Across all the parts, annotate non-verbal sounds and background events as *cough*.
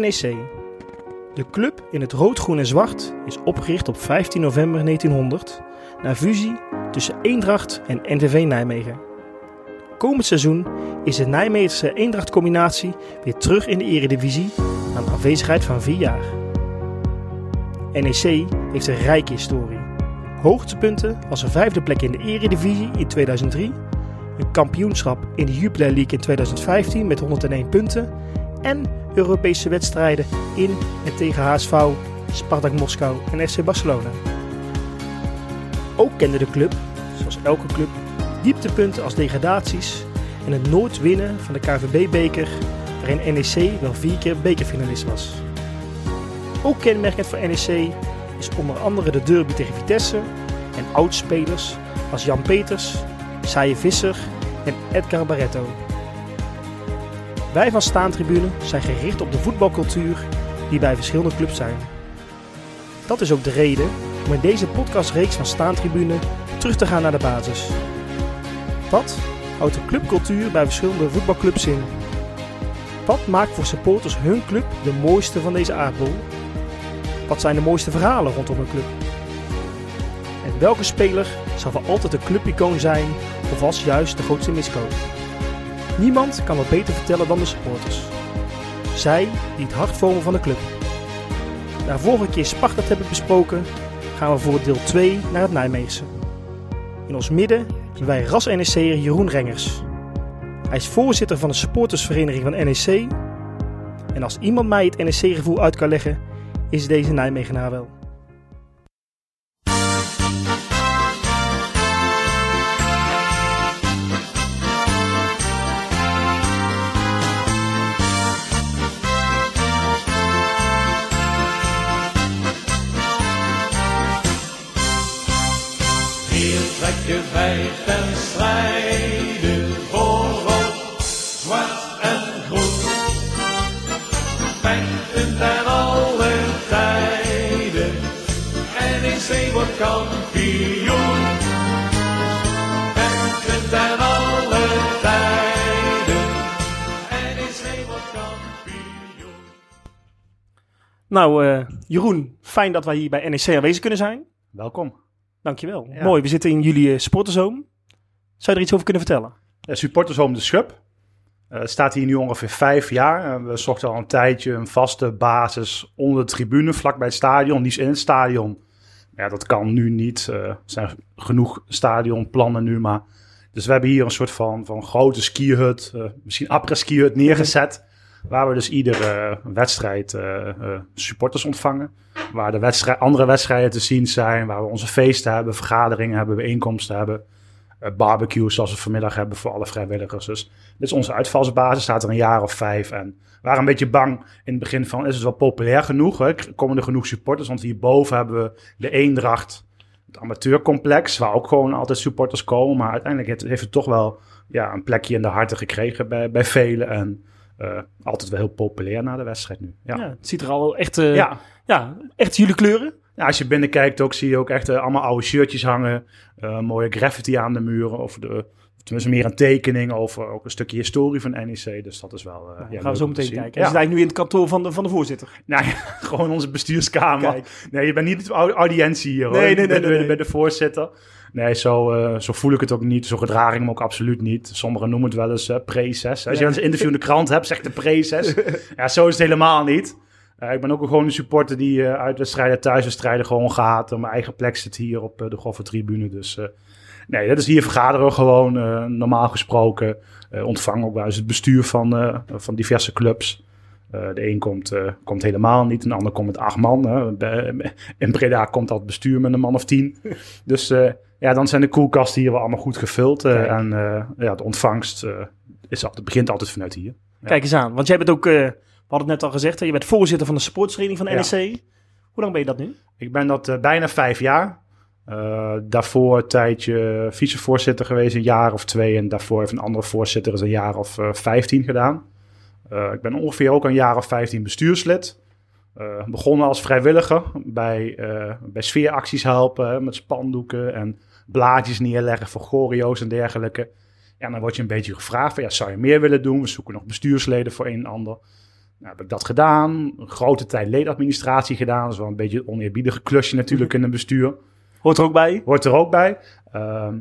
NEC. De club in het rood, groen en zwart is opgericht op 15 november 1900 na fusie tussen Eendracht en NVV Nijmegen. Komend seizoen is de Nijmeegse Eendracht-combinatie weer terug in de eredivisie na een afwezigheid van vier jaar. NEC heeft een rijke historie. Hoogtepunten als een vijfde plek in de eredivisie in 2003, een kampioenschap in de Jupiler League in 2015 met 101 punten en Europese wedstrijden in en tegen HSV, Spartak Moskou en FC Barcelona. Ook kende de club, zoals elke club, dieptepunten als degradaties en het nooit winnen van de KVB-beker, waarin NEC wel vier keer bekerfinalist was. Ook kenmerkend voor NEC is onder andere de derby tegen Vitesse en oudspelers als Jan Peters, Saaie Visser en Edgar Barretto. Wij van Staantribune zijn gericht op de voetbalcultuur die bij verschillende clubs zijn. Dat is ook de reden om in deze podcastreeks van Staantribune terug te gaan naar de basis. Wat houdt de clubcultuur bij verschillende voetbalclubs in? Wat maakt voor supporters hun club de mooiste van deze aardbol? Wat zijn de mooiste verhalen rondom een club? En welke speler zal voor altijd een clubicoon zijn of was juist de grootste miskoop? Niemand kan het beter vertellen dan de supporters. Zij die het hart vormen van de club. Na vorige keer Sparta te hebben besproken, gaan we voor deel 2 naar het Nijmeegse. In ons midden hebben wij ras NEC'er Jeroen Rengers. Hij is voorzitter van de supportersvereniging van NEC. En als iemand mij het NEC-gevoel uit kan leggen, is deze Nijmegenaar wel. Trek je bij ten strijde voor rood, zwart en groen. Vechten ten alle tijden, NEC wordt kampioen. Vechten ten alle tijden, NEC wordt kampioen. Nou, eh, Jeroen, fijn dat wij hier bij NEC aanwezig kunnen zijn. Welkom. Dankjewel. Ja. Mooi, we zitten in jullie eh, supportershome. Zou je er iets over kunnen vertellen? Uh, supportershome De Schub. Eh, Het staat hier nu ongeveer vijf jaar. Eh, we zochten al een tijdje een vaste basis onder de tribune, vlakbij het stadion, liefst in het stadion. Ja, dat kan nu niet. Eh, er zijn genoeg stadionplannen nu, maar... Dus we hebben hier een soort van, van grote skihut, eh misschien après-skihut neergezet. Waar we dus iedere eh, wedstrijd eh, eh, supporters ontvangen. Waar de wedstrijd, andere wedstrijden te zien zijn. Waar we onze feesten hebben, vergaderingen hebben, bijeenkomsten hebben. barbecues zoals we vanmiddag hebben voor alle vrijwilligers. Dus dit is onze uitvalsbasis, staat er een jaar of vijf. En we waren een beetje bang in het begin van, is het wel populair genoeg? Komen er genoeg supporters? Want hierboven hebben we de Eendracht, het amateurcomplex, waar ook gewoon altijd supporters komen. Maar uiteindelijk heeft het toch wel ja, een plekje in de harten gekregen bij, bij velen. En eh, altijd wel heel populair na de wedstrijd nu. Ja. Ja, het ziet er al echt, eh, ja. ja. echt jullie kleuren. Ja, als je binnenkijkt ook zie je ook echt eh, allemaal oude shirtjes hangen. mooie graffiti aan de muren. Of de, tenminste meer een tekening over ook een stukje historie van NEC. Dus dat is wel... Nou, ja, gaan we zo meteen kijken. Ja. Je zit eigenlijk nu in het kantoor van de, van de voorzitter. Nou ja, *laughs* gewoon onze bestuurskamer. Kijk. Nee, je bent niet de au- audiëntie hier hoor. Nee, nee, bent nee, bij- nee, bij de voorzitter. Nee, zo, eh, zo voel ik het ook niet. Zo gedraag ik me ook absoluut niet. Sommigen noemen het wel eens eh pre-ses. Als je een interview in de krant hebt, zegt de pre-ses. *laughs* ja, zo is het helemaal niet. Eh, ik ben ook gewoon een supporter die eh, uitwedstrijden, thuiswedstrijden gewoon gaat. Mijn eigen plek zit hier op de Goffe Tribune. Dus nee, dat is hier vergaderen we gewoon normaal gesproken. Ontvangen ook wel eens het bestuur van, van diverse clubs. De een komt, komt helemaal niet, een ander komt met acht man. Hè. In Breda komt dat bestuur met een man of tien. *laughs* Dus ja, dan zijn de koelkasten hier wel allemaal goed gevuld. eh, en eh, ja, de ontvangst eh, is altijd, begint altijd vanuit hier. Ja. Kijk eens aan. Want jij bent ook, we hadden het net al gezegd, hè, je bent voorzitter van de supportersvereniging van Ja. NEC. Hoe lang ben je dat nu? Ik ben dat bijna vijf jaar. Daarvoor een tijdje vicevoorzitter geweest, een jaar of twee. En daarvoor heeft een andere voorzitter is een jaar of vijftien gedaan. Eh, ik ben ongeveer ook een jaar of vijftien bestuurslid. Begonnen als vrijwilliger bij, bij sfeeracties helpen met spandoeken en blaadjes neerleggen voor choreo's en dergelijke. Ja, dan word je een beetje gevraagd van, ja, zou je meer willen doen? We zoeken nog bestuursleden voor een en ander. heb ik dat gedaan. Een grote tijd ledenadministratie gedaan. Dat is wel een beetje een oneerbiedige klusje natuurlijk in een bestuur. Hoort er ook bij. Hoort er ook bij. Ehm,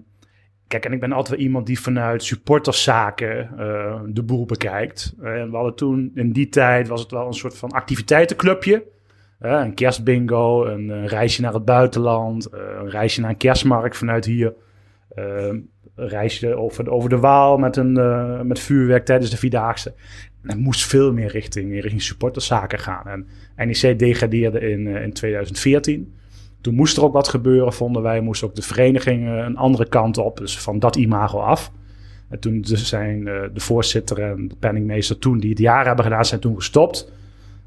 kijk, en ik ben altijd wel iemand die vanuit supporterszaken eh, de boel bekijkt. En we hadden toen, in die tijd was het wel een soort van activiteitenclubje. Een kerstbingo, een, een reisje naar het buitenland, eh, een reisje naar een kerstmarkt vanuit hier. Ehm, een reisje over, over de Waal met, een, eh, met vuurwerk tijdens de Vierdaagse. En moest veel meer richting, richting supporterszaken gaan. En NEC degradeerde in, eh, in 2014. Toen moest er ook wat gebeuren, vonden wij. Moest ook de vereniging een andere kant op. Dus van dat imago af. En toen zijn de voorzitter en de penningmeester toen, die het jaar hebben gedaan, zijn toen gestopt.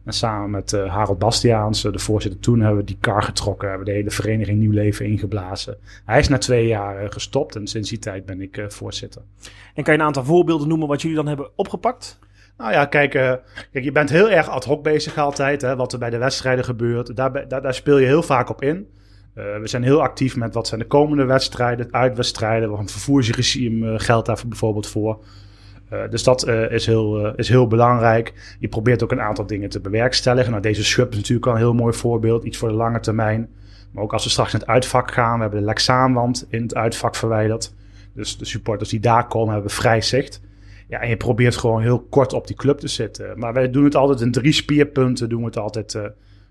En samen met eh, Harold Bastiaans, eh, de voorzitter toen, hebben we die kar getrokken. Hebben de hele vereniging nieuw leven ingeblazen. Hij is na twee jaar eh, gestopt en sinds die tijd ben ik eh, voorzitter. En kan je een aantal voorbeelden noemen wat jullie dan hebben opgepakt? Nou ja, kijk, eh, kijk, je bent heel erg ad hoc bezig altijd. Hè, wat er bij de wedstrijden gebeurt. Daar, daar, daar speel je heel vaak op in. Eh, we zijn heel actief met wat zijn de komende wedstrijden, uitwedstrijden. Wat een vervoersregime geldt daar bijvoorbeeld voor. Eh, dus dat eh, is, heel, eh, is heel belangrijk. Je probeert ook een aantal dingen te bewerkstelligen. Nou, deze schub is natuurlijk al een heel mooi voorbeeld. Iets voor de lange termijn. Maar ook als we straks in het uitvak gaan. We hebben de Lexaanwand in het uitvak verwijderd. Dus de supporters die daar komen hebben vrij zicht. Ja, en je probeert gewoon heel kort op die club te zitten. Maar wij doen het altijd in drie spierpunten. Doen we het altijd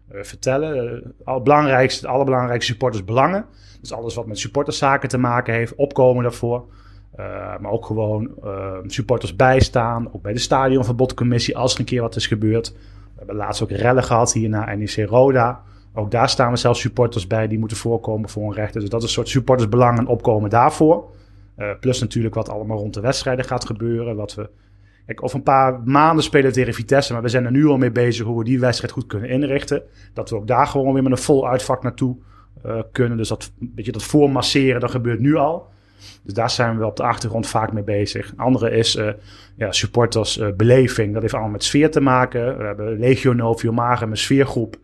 vertellen. Al belangrijkste, het allerbelangrijkste supportersbelangen. Dus alles wat met supporterszaken te maken heeft. Opkomen daarvoor. Uh, maar ook gewoon uh, supporters bijstaan. Ook bij de stadionverbodcommissie als er een keer wat is gebeurd. We hebben laatst ook rellen gehad hier naar NEC Roda. Ook daar staan we zelfs supporters bij die moeten voorkomen voor een rechter. Dus dat is een soort supportersbelang en opkomen daarvoor. Uh, plus natuurlijk wat allemaal rond de wedstrijden gaat gebeuren. Wat we, kijk, over een paar maanden spelen we tegen Vitesse. Maar we zijn er nu al mee bezig hoe we die wedstrijd goed kunnen inrichten. Dat we ook daar gewoon weer met een vol uitvak naartoe kunnen. Dus dat, beetje dat voormasseren, dat gebeurt nu al. Dus daar zijn we op de achtergrond vaak mee bezig. Een andere is uh, ja, supporters uh, beleving. Dat heeft allemaal met sfeer te maken. We hebben Legio Novio een sfeergroep.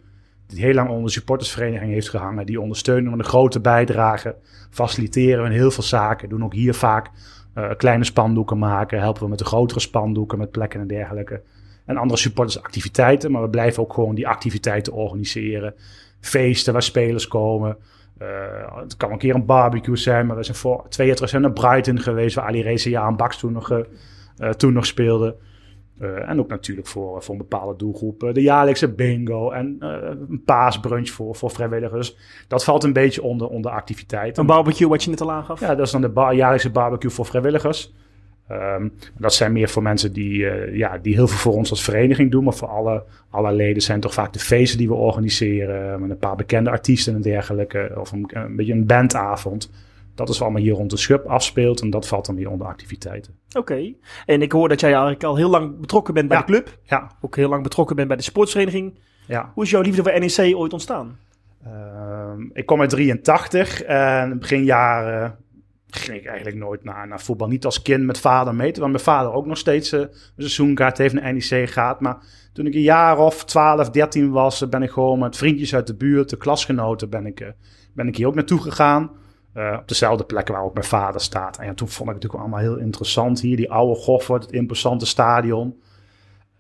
Die heel lang onder de supportersvereniging heeft gehangen. Die ondersteunen met een grote bijdrage. Faciliteren we in heel veel zaken. Doen ook hier vaak uh, kleine spandoeken maken. Helpen we met de grotere spandoeken, met plekken en dergelijke. En andere supportersactiviteiten. Maar we blijven ook gewoon die activiteiten organiseren. Feesten waar spelers komen. Uh, het kan een keer een barbecue zijn, maar we zijn voor twee jaar terug zijn naar Brighton geweest, waar Ali Reza en Baks toen nog, uh, toen nog speelde. Uh, en ook natuurlijk voor, voor een bepaalde doelgroep de jaarlijkse bingo en een paasbrunch voor, voor vrijwilligers. Dat valt een beetje onder, onder activiteiten. Een barbecue wat je net al aangaf? Ja, dat is dan de jaarlijkse barbecue voor vrijwilligers. Um, dat zijn meer voor mensen die, uh, ja, die heel veel voor ons als vereniging doen. Maar voor alle, alle leden zijn toch vaak de feesten die we organiseren. Met een paar bekende artiesten en dergelijke. Of een, een beetje een bandavond. Dat is allemaal hier rond de schub afspeelt. En dat valt dan weer onder activiteiten. Oké. Okay. En ik hoor dat jij eigenlijk al heel lang betrokken bent bij ja. de club. Ja. Ook heel lang betrokken bent bij de sportsvereniging. Ja. Hoe is jouw liefde voor NEC ooit ontstaan? Uh, ik kom uit 83 en begin jaren ging ik eigenlijk nooit naar, naar voetbal. Niet als kind met vader mee, terwijl mijn vader ook nog steeds uh, een seizoenkaart heeft naar NEC gaat. Maar toen ik een jaar of 12, 13 was, ben ik gewoon met vriendjes uit de buurt, de klasgenoten, ben ik, uh, ben ik hier ook naartoe gegaan. Op dezelfde plek waar ook mijn vader staat. En ja, toen vond ik het natuurlijk allemaal heel interessant hier. Die oude Goffert, het imposante stadion.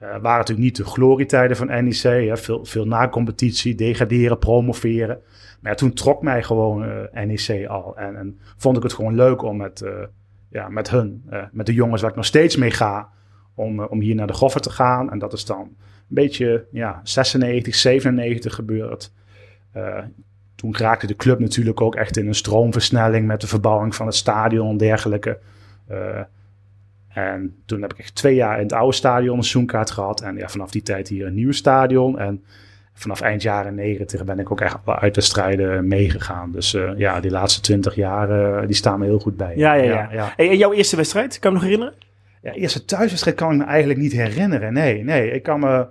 Uh, waren natuurlijk niet de glorietijden van NEC. Hè. Veel, veel na-competitie, degraderen, promoveren. Maar toen trok mij gewoon uh, NEC al. En, en, vond ik het gewoon leuk om met, uh, ja, met hun, met de jongens waar ik nog steeds mee ga, om, om hier naar de Goffer te gaan. En dat is dan een beetje ja, 96, 97 gebeurd. toen raakte de club natuurlijk ook echt in een stroomversnelling met de verbouwing van het stadion en dergelijke. En toen heb ik echt twee jaar in het oude stadion een seizoenkaart gehad. En ja, vanaf die tijd hier een nieuw stadion. En vanaf eind jaren 90 ben ik ook echt uit de strijden meegegaan. Dus uh, ja, die laatste 20 jaar uh, die staan me heel goed bij. Ja, ja, ja. ja. ja. Hey, en jouw eerste wedstrijd, kan je me nog herinneren? Ja, eerste thuiswedstrijd kan ik me eigenlijk niet herinneren. Nee, nee, ik kan me...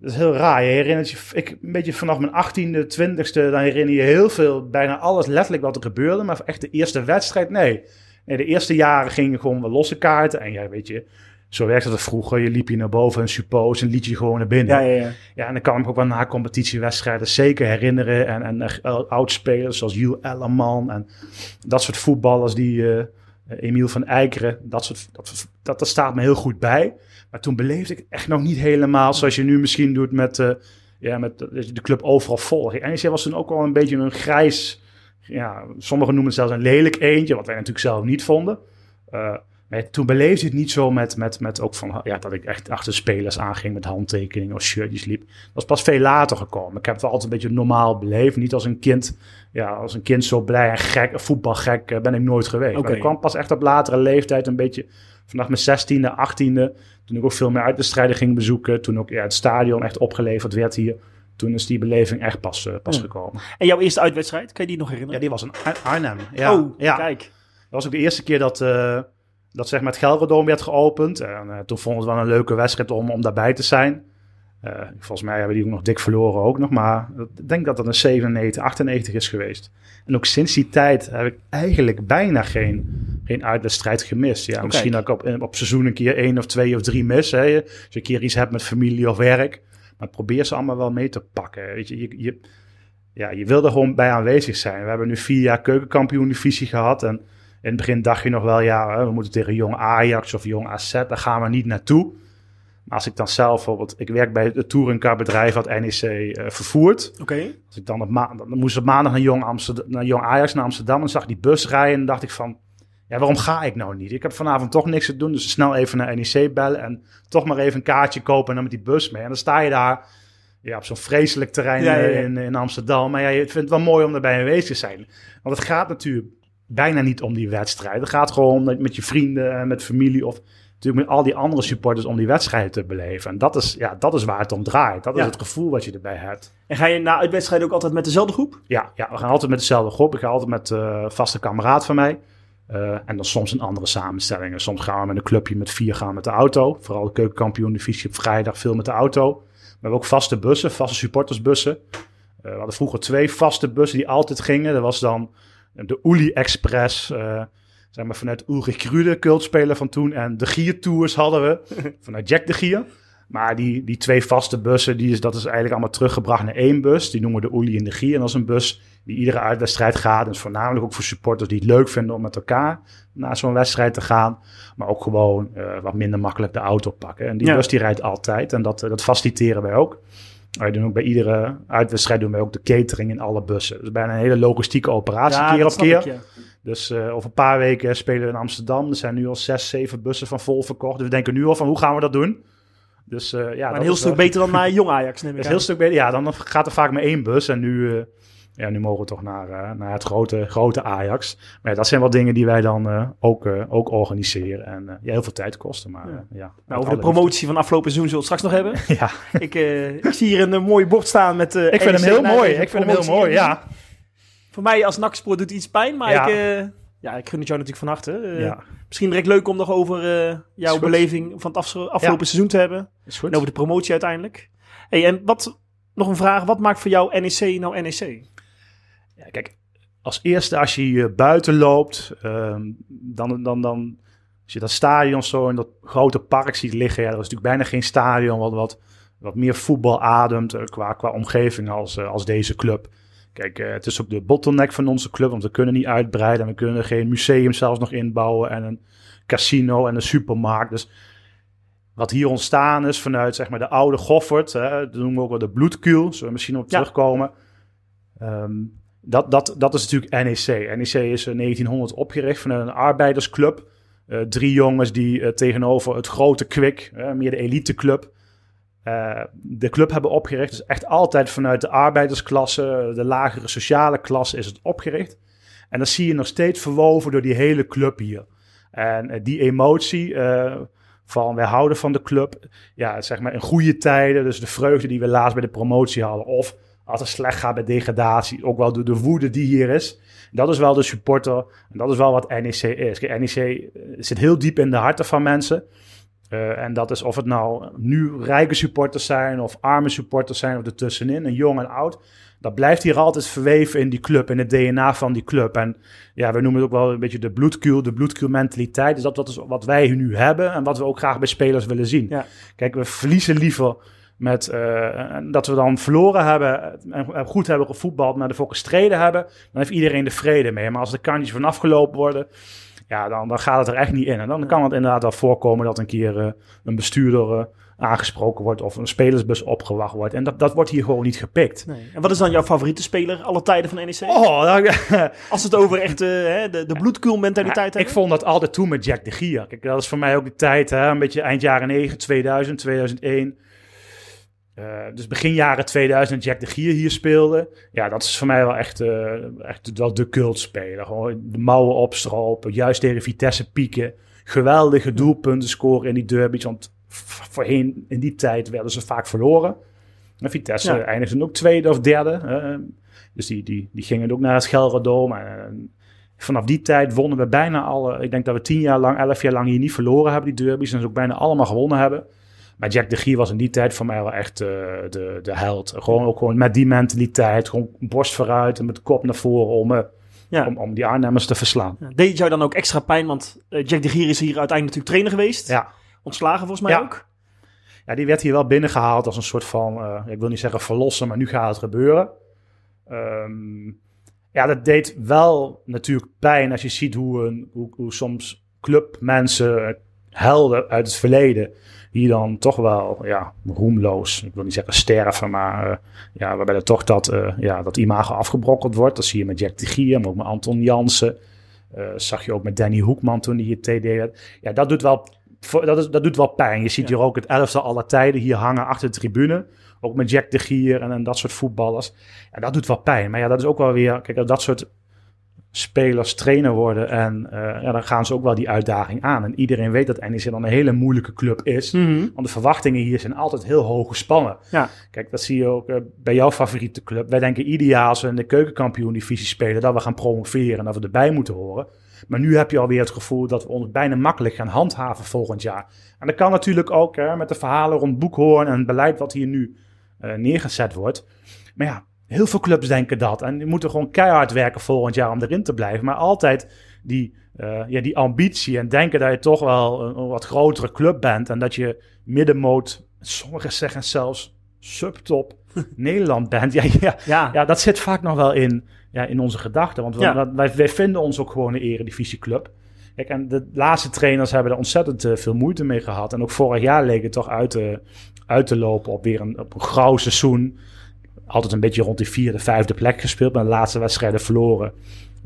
Dat is heel raar. Je herinnert je, ik, een beetje vanaf mijn 18e, 20e, dan herinner je heel veel, bijna alles letterlijk wat er gebeurde. Maar echt de eerste wedstrijd, nee. Nee de eerste jaren gingen gewoon wel losse kaarten. En ja, weet je, zo werkte het vroeger. Je liep je naar boven en suppose en liet je gewoon naar binnen. Ja, ja, ja. ja en dan kan ik me ook wel na competitiewedstrijden zeker herinneren. En, en uh, oudspelers zoals Jules Ellerman en dat soort voetballers die, uh, eh, Emiel van Eikeren. Dat, soort, dat, dat, dat staat me heel goed bij. Maar toen beleefde ik echt nog niet helemaal zoals je nu misschien doet met, eh, ja, met de club overal vol. NEC was toen ook wel een beetje een grijs, ja, sommigen noemen het zelfs een lelijk eentje, wat wij natuurlijk zelf niet vonden. Eh, maar toen beleefde het niet zo met, met, met ook van, ja, dat ik echt achter spelers aanging met handtekeningen of shirtjes liep. Dat was pas veel later gekomen. Ik heb het wel altijd een beetje normaal beleefd. Niet als een kind, ja, als een kind zo blij en gek, voetbalgek eh, ben ik nooit geweest. Maar ik kwam pas echt op latere leeftijd een beetje, vanaf mijn zestiende, achttiende, toen ik ook veel meer uit de strijden ging bezoeken. Toen ook ja, het stadion echt opgeleverd werd hier. Toen is die beleving echt pas, eh, pas Ja. gekomen. En jouw eerste uitwedstrijd, kan je die nog Ja, herinneren? die was in Ar- Arnhem. Ja, oh, ja. kijk. Dat was ook de eerste keer dat, eh dat zeg maar het Gelredome werd geopend. En eh, toen vonden we het wel een leuke wedstrijd om, om daarbij te zijn. Volgens mij hebben die ook nog dik verloren ook nog. Maar ik denk dat dat een 97, 98 is geweest. En ook sinds die tijd heb ik eigenlijk bijna geen, geen uitwedstrijd gemist. Ja, Oké. misschien dat ik op, op seizoen een keer één of twee of drie mis. Hè. Als je een keer iets hebt met familie of werk. Maar probeer ze allemaal wel mee te pakken. Weet je, je, je, ja, je wil er gewoon bij aanwezig zijn. We hebben nu vier jaar keukenkampioen divisie gehad. En in het begin dacht je nog wel, ja, we moeten tegen jong Ajax of jong AZ, daar gaan we niet naartoe. Maar als ik dan zelf bijvoorbeeld, ik werk bij het touringcarbedrijf wat NEC eh, vervoert. Oké. Als ik dan op maandag, dan moest ik op maandag naar jong, Amsterdam, naar jong Ajax naar Amsterdam en zag die bus rijden en dacht ik van, ja, waarom ga ik nou niet? Ik heb vanavond toch niks te doen, dus snel even naar NEC bellen en toch maar even een kaartje kopen en dan met die bus mee. En dan sta je daar ja, op zo'n vreselijk terrein Ja, ja, ja. In, in Amsterdam. Maar ja, je vindt het wel mooi om erbij aanwezig te zijn. Want het gaat natuurlijk bijna niet om die wedstrijd. Het gaat gewoon met, met je vrienden en met familie of natuurlijk met al die andere supporters om die wedstrijd te beleven. En dat is, ja, dat is waar het om draait. Dat is het gevoel wat je erbij hebt. En ga je na uitwedstrijden ook altijd met dezelfde groep? Ja, ja, we gaan altijd met dezelfde groep. Ik ga altijd met eh vaste kameraad van mij. Eh, en dan soms in andere samenstellingen. Soms gaan we met een clubje met vier gaan met de auto. Vooral de keukenkampioen divisie op vrijdag veel met de auto. We hebben ook vaste bussen, vaste supportersbussen. Eh, we hadden vroeger twee vaste bussen die altijd gingen. Dat was dan de Uli Express. eh, zeg maar vanuit Ulrich Krude, cultspeler van toen. En de Gier Tours hadden we *laughs* vanuit Jack de Gier. Maar die, die twee vaste bussen, die is, dat is eigenlijk allemaal teruggebracht naar één bus. Die noemen we de Uli en de Gier. En dat is een bus die iedere uitwedstrijd gaat. En is voornamelijk ook voor supporters die het leuk vinden om met elkaar naar zo'n wedstrijd te gaan. Maar ook gewoon eh, wat minder makkelijk de auto pakken. En die Ja. bus die rijdt altijd. En dat, eh, dat faciliteren wij ook. Wij doen ook bij iedere uitwedstrijd doen wij ook de catering in alle bussen. Dus bijna een hele logistieke operatie, keer op keer. ik, ja. Dus eh, over een paar weken spelen we in Amsterdam. Er zijn nu al zes, zeven bussen van vol verkocht. Dus we denken nu al van hoe gaan we dat doen? Dus ja, Maar een heel stuk wel- beter dan *laughs* naar Jong Ajax, neem ik is aan. heel stuk beter. Ja, dan gaat er vaak maar één bus. En nu, ja, nu mogen we toch naar, eh, naar het grote, grote Ajax. Maar ja, dat zijn wel dingen die wij dan eh, ook, eh, ook organiseren. En ja, heel veel tijd kosten. Maar Ja. ja, Nou, over de promotie van afgelopen seizoen zullen we het straks nog hebben. *laughs* Ja, ik, ik zie hier een mooi bord staan met... ik vind hem heel mooi. Ik vind hem heel mooi, ja. Voor mij als NAC-spoor doet het iets pijn, maar Ja. ik, ja, ik gun het jou natuurlijk van harte. Misschien direct leuk om nog over jouw beleving van het afgelopen seizoen te hebben. Is goed. En over de promotie uiteindelijk. Hey, en wat, nog een vraag, wat maakt voor jou NEC nou NEC? Ja, kijk, als eerste als je hier buiten loopt, ehm, dan, dan, dan als je dat stadion zo in dat grote park ziet liggen, ja, er is natuurlijk bijna geen stadion wat, wat, wat meer voetbal ademt eh, qua, qua omgeving als, eh, als deze club. Kijk, eh, het is ook de bottleneck van onze club, want we kunnen niet uitbreiden. en We kunnen geen museum zelfs nog inbouwen en een casino en een supermarkt. Dus wat hier ontstaan is vanuit zeg maar, de oude Goffert, hè, dat noemen we ook wel de bloedkuil, zullen we misschien op Ja. terugkomen. Ehm, dat, dat, dat is natuurlijk NEC. NEC is in 1900 opgericht vanuit een arbeidersclub. Eh, drie jongens die eh, tegenover het grote Kwik, eh, meer de eliteclub, eh de club hebben opgericht. Dus echt altijd vanuit de arbeidersklasse, de lagere sociale klasse is het opgericht. En dat zie je nog steeds verwoven door die hele club hier. En eh, die emotie eh, van wij houden van de club, ja, zeg maar in goede tijden, dus de vreugde die we laatst bij de promotie hadden, of als het slecht gaat bij degradatie, ook wel door de woede die hier is. Dat is wel de supporter en dat is wel wat NEC is. Kijk, NEC eh, zit heel diep in de harten van mensen. Eh, en dat is of het nou nu rijke supporters zijn of arme supporters zijn of ertussenin, en jong en oud. Dat blijft hier altijd verweven in die club, in het DNA van die club. En ja, we noemen het ook wel een beetje de bloedkuil, de bloedkuil mentaliteit. Dus dat, dat is wat wij nu hebben en wat we ook graag bij spelers willen zien. Ja. Kijk, we verliezen liever met eh, dat we dan verloren hebben en goed hebben gevoetbald, maar ervoor gestreden hebben. Dan heeft iedereen de vrede mee. Maar als de kantjes van afgelopen worden, ja, dan, dan gaat het er echt niet in. En dan kan het inderdaad wel voorkomen dat een keer eh, een bestuurder eh, aangesproken wordt of een spelersbus opgewacht wordt. En dat, dat wordt hier gewoon niet gepikt. Nee. En wat is dan jouw favoriete speler alle tijden van NEC? Oh, nou, *laughs* Als het over echt hè, de, de bloedkul mentaliteit Ja, ik vond dat altijd toen met Jack de Gier. Kijk, dat is voor mij ook de tijd, hè, een beetje eind jaren 9, 2000, 2001. Eh, dus begin jaren 2000 Jack de Gier hier speelde. Ja, dat is voor mij wel echt, eh, echt wel de cultspeler. Gewoon de mouwen opstropen, juist tegen Vitesse pieken. Geweldige doelpunten scoren in die derby's. Want voorheen, in die tijd, werden ze vaak verloren. En Vitesse Ja. eindigde ook tweede of derde. eh, dus die, die, die gingen ook naar het Gelredome. En vanaf die tijd wonnen we bijna alle... Ik denk dat we tien jaar lang, elf jaar lang hier niet verloren hebben, die derby's. En ze ook bijna allemaal gewonnen hebben. Maar Jack de Gier was in die tijd voor mij wel echt eh, de, de held. Gewoon ook gewoon met die mentaliteit. Gewoon borst vooruit en met kop naar voren om, eh, Ja. om, om die Arnhemmers te verslaan. Ja, Deed het jou dan ook extra pijn? Want eh, Jack de Gier is hier uiteindelijk natuurlijk trainer geweest. Ja. Ontslagen volgens mij ook. ja, die werd hier wel binnengehaald als een soort van... ik wil niet zeggen verlossen, maar nu gaat het gebeuren. Ehm, ja, dat deed wel natuurlijk pijn als je ziet hoe, een, hoe, hoe soms clubmensen, helden uit het verleden... hier dan toch wel ja, roemloos, ik wil niet zeggen sterven, maar... eh, ja, waarbij er toch dat, eh, ja, dat imago afgebrokkeld wordt. Dat zie je met Jack de Gier, maar ook met Anton Jansen. Eh, zag je ook met Danny Hoekman toen hij hier TD werd. Ja, dat doet wel, dat, is, dat doet wel pijn. Je ziet Ja. hier ook het elftal aller tijden hier hangen achter de tribune. Ook met Jack de Gier en, en dat soort voetballers. Ja, dat doet wel pijn. Maar ja, dat is ook wel weer... Kijk, dat soort spelers trainer worden... en eh, ja, dan gaan ze ook wel die uitdaging aan. En iedereen weet dat NEC dan een hele moeilijke club is. Mhm. Want de verwachtingen hier zijn altijd heel hoog gespannen. Ja. Kijk, dat zie je ook eh, bij jouw favoriete club. Wij denken ieder jaar als we in de keukenkampioen-divisie spelen... dat we gaan promoveren en dat we erbij moeten horen. Maar nu heb je alweer het gevoel dat we ons bijna makkelijk gaan handhaven volgend jaar. En dat kan natuurlijk ook hè, met de verhalen rond Boekhoorn... en het beleid wat hier nu eh, neergezet wordt. Maar ja, heel veel clubs denken dat. En die moeten gewoon keihard werken volgend jaar om erin te blijven. Maar altijd die, eh, ja, die ambitie en denken dat je toch wel een, een wat grotere club bent. En dat je middenmoot, sommigen zeggen zelfs subtop *laughs* Nederland bent. Ja, ja, Ja. ja, dat zit vaak nog wel in, ja, in onze gedachten. Want we- Ja. dat- wij, wij vinden ons ook gewoon een eredivisieclub. Kijk, en de laatste trainers hebben er ontzettend eh, veel moeite mee gehad. En ook vorig jaar leek het toch uit te, uit te lopen op weer een, op een grauw seizoen. Altijd een beetje rond die vierde, vijfde plek gespeeld. Maar de laatste wedstrijden verloren.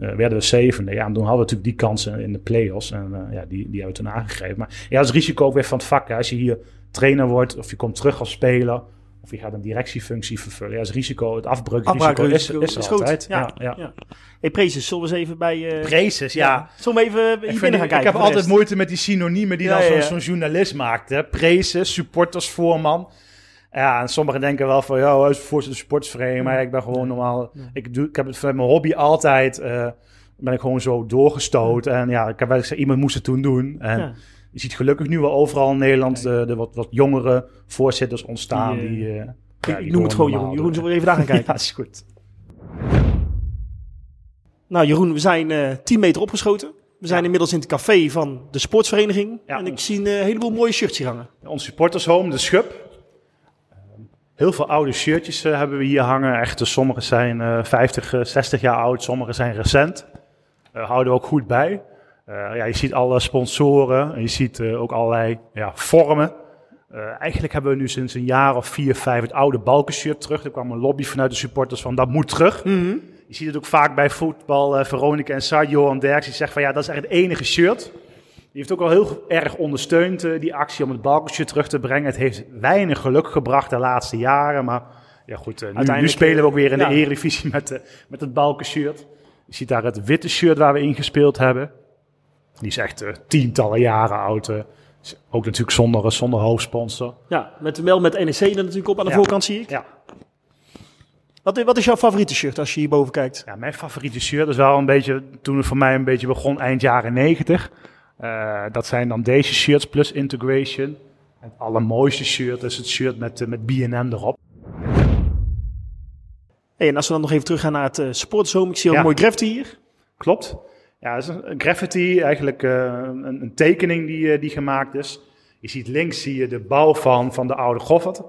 eh, werden we zevende. Ja, en toen hadden we natuurlijk die kansen in de play-offs. En eh, ja, die, die hebben we toen aangegeven. Maar ja, dat is risico ook weer van het vak. Hè. Als je hier trainer wordt, of je komt terug als speler... of je gaat een directiefunctie vervullen. Ja, dat is risico, het afbreukrisico is, is groot. altijd. Ja, Ja, ja. Hey, Prezes, zullen we eens even bij... eh Prezes, ja. Zullen we even hier Ik, binnen vind- gaan ik kijken? heb altijd moeite met die synoniemen die Ja, dan ja, zo'n ja. zo'n journalist maakt. Hè? Prezes, supportersvoorman. Ja, en sommigen denken wel van, ja, hij is voor de supportersvereniging, maar ik ben gewoon normaal. Ik, doe, ik heb het vanuit mijn hobby altijd, eh, ben ik gewoon zo doorgestoten. En ja, ik heb wel gezegd, iemand moest het toen doen. En je ziet gelukkig nu wel overal in Nederland de, de wat, wat jongere voorzitters ontstaan. Die, Die, eh, eh, Ik, ja, ik die noem het gewoon Jeroen. Jeroen, zullen we even daar gaan *laughs* kijken? Ja, is goed. Nou, Jeroen, we zijn eh 10 meter opgeschoten. We zijn Ja. inmiddels in het café van de sportsvereniging. Ja. En ik zie een eh, heleboel mooie shirts hier hangen. Ons supportershome, de Schub. Heel veel oude shirtjes eh, hebben we hier hangen. Echt, eh, sommige zijn eh 50, eh, 60 jaar oud, sommige zijn recent. Houden we ook goed bij. Ja, je ziet alle sponsoren en je ziet ook allerlei ja, vormen. Eigenlijk hebben we nu sinds een jaar of vier, vijf het oude balkenshirt terug. Er kwam een lobby vanuit de supporters van dat moet terug. Je ziet het ook vaak bij voetbal. Veronica en Sar, Johan Derks, die zegt van ja, dat is echt het enige shirt. Die heeft ook al heel erg ondersteund, eh, die actie om het balkenshirt terug te brengen. Het heeft weinig geluk gebracht de laatste jaren. Maar ja goed, eh, nu, nu spelen we ook weer in ja. de Eredivisie met, met het balkenshirt. Je ziet daar het witte shirt waar we in gespeeld hebben. Die is echt eh, tientallen jaren oud. eh. Ook natuurlijk zonder, eh, zonder hoofdsponsor. Ja, met, wel met NEC er natuurlijk op aan de Ja. voorkant zie ik. Ja. Wat, wat is jouw favoriete shirt als je hierboven kijkt? Ja, mijn favoriete shirt is wel een beetje, toen het voor mij een beetje begon, eind jaren 90. Eh, dat zijn dan deze shirts plus integration. Het allermooiste shirt is het shirt met, eh, met B&M erop. Hey, en als we dan nog even teruggaan naar het uh. Ik zie al Ja. een mooi graffiti hier. Klopt. Ja, is een, graffiti, eigenlijk een, een tekening die, die gemaakt is. Je ziet links zie je de bouw van, van de oude Goffert.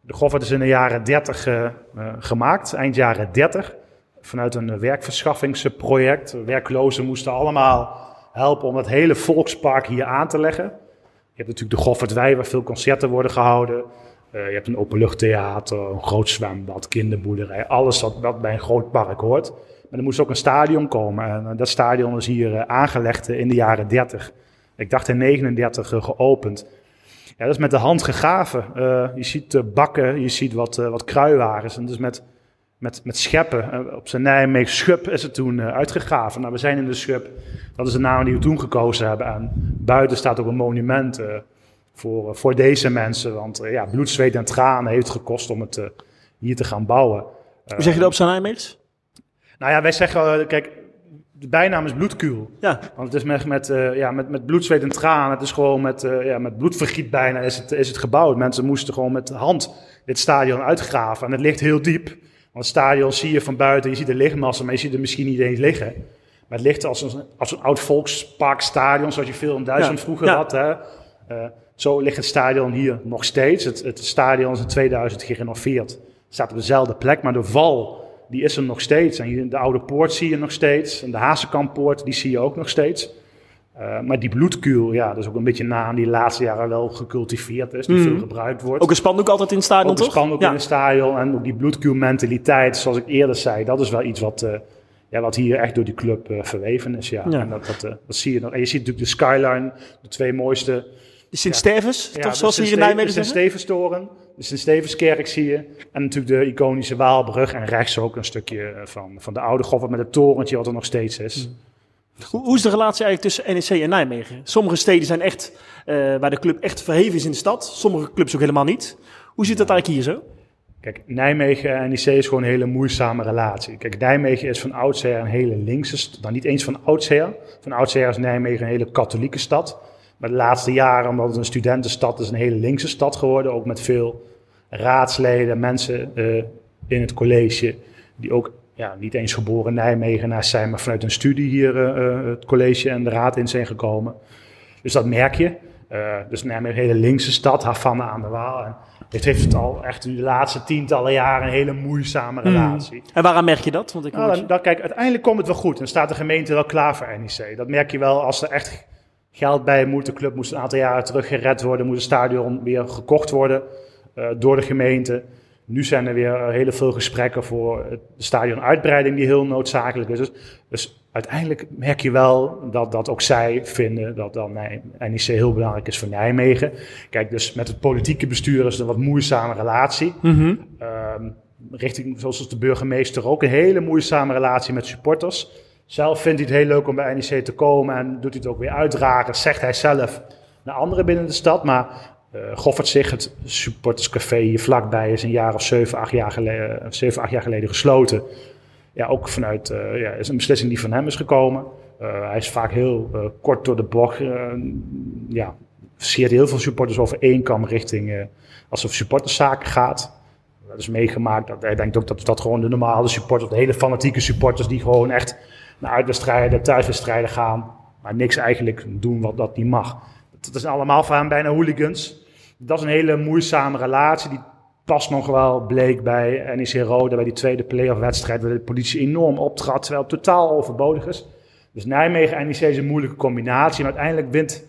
De Goffert is in de jaren 30 eh, eh, gemaakt, eind jaren 30. Vanuit een werkverschaffingsproject. Werklozen moesten allemaal helpen om het hele volkspark hier aan te leggen. Je hebt natuurlijk de Goffertwei, waar veel concerten worden gehouden. Eh, je hebt een openluchttheater, een groot zwembad, kinderboerderij. Alles wat, bij een groot park hoort. Maar er moest ook een stadion komen. En eh, dat stadion is hier eh, aangelegd in de jaren 30. Ik dacht in 39 uh, geopend. Ja, dat is met de hand gegraven. Je ziet bakken, je ziet wat, wat kruiwagens. En dus met, met, met scheppen. op zijn Nijmegen schub is het toen uitgegraven. Nou, we zijn in de schub. Dat is de naam die we toen gekozen hebben. En buiten staat ook een monument voor, voor deze mensen. Want ja, bloed, zweet en tranen heeft het gekost om het hier te gaan bouwen. Hoe zeg je dat op zijn Nijmeegs? Nou ja, wij zeggen, kijk, de bijnaam is bloedkuul. Ja. Want het is met, met, uh, ja, met, met bloed, zweet en tranen. Het is gewoon met, uh, ja, met bloedvergiet bijna is het, is het gebouwd. Mensen moesten gewoon met de hand dit stadion uitgraven. En het ligt heel diep. Want het stadion zie je van buiten, je ziet de lichtmassa, maar je ziet er misschien niet eens liggen. Maar het ligt als een, als een oud volksparkstadion, zoals je veel in Duitsland ja. vroeger ja. had. Hè. Uh, zo ligt het stadion hier nog steeds. Het, het stadion is in 2000 gerenoveerd. Het staat op dezelfde plek, maar de val die is er nog steeds. En de oude poort zie je nog steeds. En de Hazenkamppoort, die zie je ook nog steeds. Uh, maar die bloedkuul, ja, dat is ook een beetje na aan die laatste jaren wel gecultiveerd is, die mm. veel gebruikt wordt. Ook een spandoek altijd in het stadion, ook toch? Ook een spandoek ja. in het stadion. En ook die bloedkuul-mentaliteit, zoals ik eerder zei, dat is wel iets wat, uh, ja, wat hier echt door die club uh, verweven is. Ja. ja. En dat, dat, dat zie je nog. En je ziet natuurlijk de skyline, de twee mooiste... De Sint-Stevens, ja, toch zoals hier in Nijmegen De Sint-Stevenstoren, de Sint-Stevenskerk zie je. En natuurlijk de iconische Waalbrug. En rechts ook een stukje van, van de oude Goffert met het torentje wat er nog steeds is. Mm. Hoe, is de relatie eigenlijk tussen NEC en Nijmegen? Sommige steden zijn echt, uh, waar de club echt verheven is in de stad. Sommige clubs ook helemaal niet. Hoe zit dat eigenlijk hier zo? Kijk, Nijmegen en NEC is gewoon een hele moeizame relatie. Kijk, Nijmegen is van oudsher een hele linkse stad. Dan niet eens van oudsher. Van oudsher is Nijmegen een hele katholieke stad. Maar de laatste jaren, omdat het een studentenstad is, een hele linkse stad geworden. Ook met veel raadsleden, mensen uh, in het college, die ook ja, niet eens geboren Nijmegenaars zijn, maar vanuit een studie hier uh, het college en de raad in zijn gekomen. Dus dat merk je. Uh, dus Nijmegen een hele linkse stad, Havana aan de Waal. En het heeft het al echt de laatste tientallen jaren een hele moeizame relatie. Mm. En waaraan merk je dat? Want ik nou, dan, dan, kijk, uiteindelijk komt het wel goed. Dan staat de gemeente wel klaar voor NEC. Dat merk je wel als er echt geld bij moet. De club moest een aantal jaren terug gered worden, moest het stadion weer gekocht worden uh, door de gemeente. Nu zijn er weer hele veel gesprekken voor de stadionuitbreiding die heel noodzakelijk is. Dus, dus, uiteindelijk merk je wel dat, dat ook zij vinden dat dan NEC heel belangrijk is voor Nijmegen. Kijk, dus met het politieke bestuur is het een wat moeizame relatie. Mm -hmm. um, richting, zoals de burgemeester ook, een hele moeizame relatie met supporters. Zelf vindt hij het heel leuk om bij NEC te komen en doet hij het ook weer uitdragen, zegt hij zelf naar anderen binnen de stad. Maar uh, Goffert zich, het supporterscafé hier vlakbij, is een jaar of zeven, acht jaar geleden, acht jaar geleden gesloten. Ja, ook vanuit, uh, ja, is een beslissing die van hem is gekomen. Hij is vaak heel kort door de bocht. ja, scheert heel veel supporters over één kam richting als het supporterszaken gaat. Dat is meegemaakt. Dat, hij denkt ook dat dat gewoon de normale supporters, de hele fanatieke supporters die gewoon echt naar uitwedstrijden, thuiswedstrijden gaan, maar niks eigenlijk doen wat dat niet mag. Dat is allemaal voor hem bijna hooligans. Dat is een hele moeizame relatie. Die past nog wel, bleek bij NEC Rode, bij die tweede playoff wedstrijd, waar de politie enorm optrad, terwijl het totaal overbodig is. Dus Nijmegen en NEC is een moeilijke combinatie, maar uiteindelijk wint,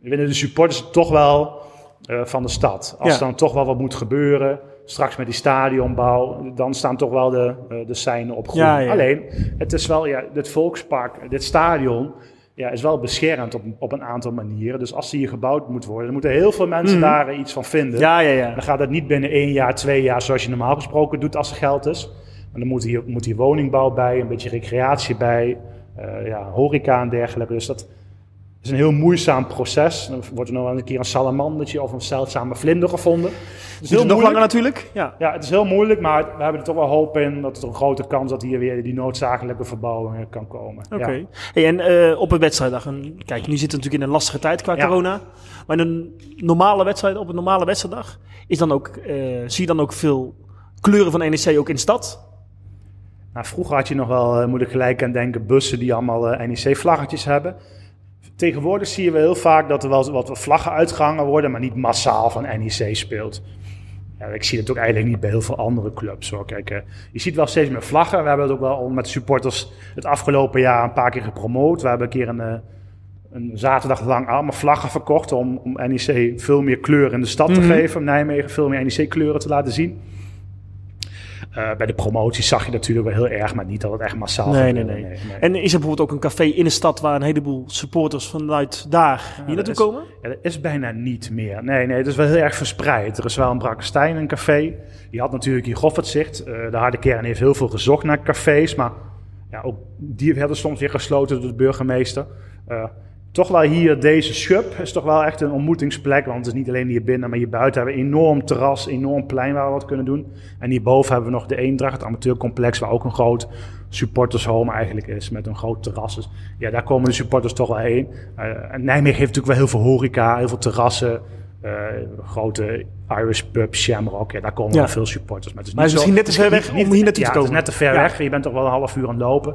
winnen de supporters toch wel uh, van de stad. Als Ja. dan toch wel wat moet gebeuren, straks met die stadionbouw, dan staan toch wel de, uh, de seinen op groen. Ja, ja. Alleen, het is wel, ja, dit volkspark, dit stadion, ja, is wel beschermd op, op een aantal manieren. Dus als die hier gebouwd moet worden, dan moeten heel veel mensen Mhm. daar eh, iets van vinden. Ja, ja, ja. Dan gaat het niet binnen één jaar, twee jaar, zoals je normaal gesproken doet als er geld is. Maar dan moet hier, moet hier woningbouw bij, een beetje recreatie bij, eh, ja, horeca en dergelijke. Dus dat is een heel moeizaam proces. Dan wordt er nog wel een keer een salamandertje of een zeldzame vlinder gevonden. Het is Duurt het nog moeilijk. langer natuurlijk. Ja. Ja, het is heel moeilijk, maar we hebben er toch wel hoop in dat er een grote kans dat hier weer die noodzakelijke verbouwing kan komen. Oké. Ja. Hey, en eh, op een wedstrijddag, en kijk, nu zitten we natuurlijk in een lastige tijd qua Ja. corona. Maar in een normale wedstrijd, op een normale wedstrijddag, is dan ook, eh, zie je dan ook veel kleuren van NEC ook in de stad? Nou, vroeger had je nog wel, eh, moet ik gelijk aan denken, bussen die allemaal NEC-vlaggetjes hebben. Tegenwoordig zie je wel heel vaak dat er wel wat vlaggen uitgehangen worden, maar niet massaal van NEC speelt. Ja, ik zie het ook eigenlijk niet bij heel veel andere clubs. Hoor. Kijk, eh, je ziet wel steeds meer vlaggen. We hebben het ook wel met supporters het afgelopen jaar een paar keer gepromoot. We hebben een keer een, eh, een zaterdag lang allemaal vlaggen verkocht om, om NEC veel meer kleur in de stad te Mhm. geven. Om Nijmegen veel meer NEC-kleuren te laten zien. Eh, bij de promotie zag je natuurlijk wel heel erg, maar niet dat het echt massaal Nee, gebeurde. nee, nee. En is er bijvoorbeeld ook een café in de stad waar een heleboel supporters vanuit daar hier naartoe komen? Ja, dat is bijna niet meer. Nee, nee, het is wel heel erg verspreid. Er is wel een Brakkestein, een café. Die had natuurlijk hier Goffertzicht. Eh de harde kern heeft heel veel gezocht naar cafés. Maar ja, ook die werden soms weer gesloten door de burgemeester. Eh, toch wel hier deze schub is toch wel echt een ontmoetingsplek. Want het is niet alleen hier binnen, maar hier buiten hebben we een enorm terras, enorm plein waar we wat kunnen doen. En hierboven hebben we nog de Eendracht, het amateurcomplex, waar ook een groot supportershome eigenlijk is. Met een groot terras. Dus ja, daar komen de supporters toch wel heen. Eh, en Nijmegen heeft natuurlijk wel heel veel horeca, heel veel terrassen. Eh, grote Irish pub, Shamrock. Ja, daar komen Ja. wel veel supporters. Maar, het is Maar niet zo- misschien net te ver weg om hier naartoe ja, te komen. het is net te ver Ja. weg. Je bent toch wel een half uur aan het lopen.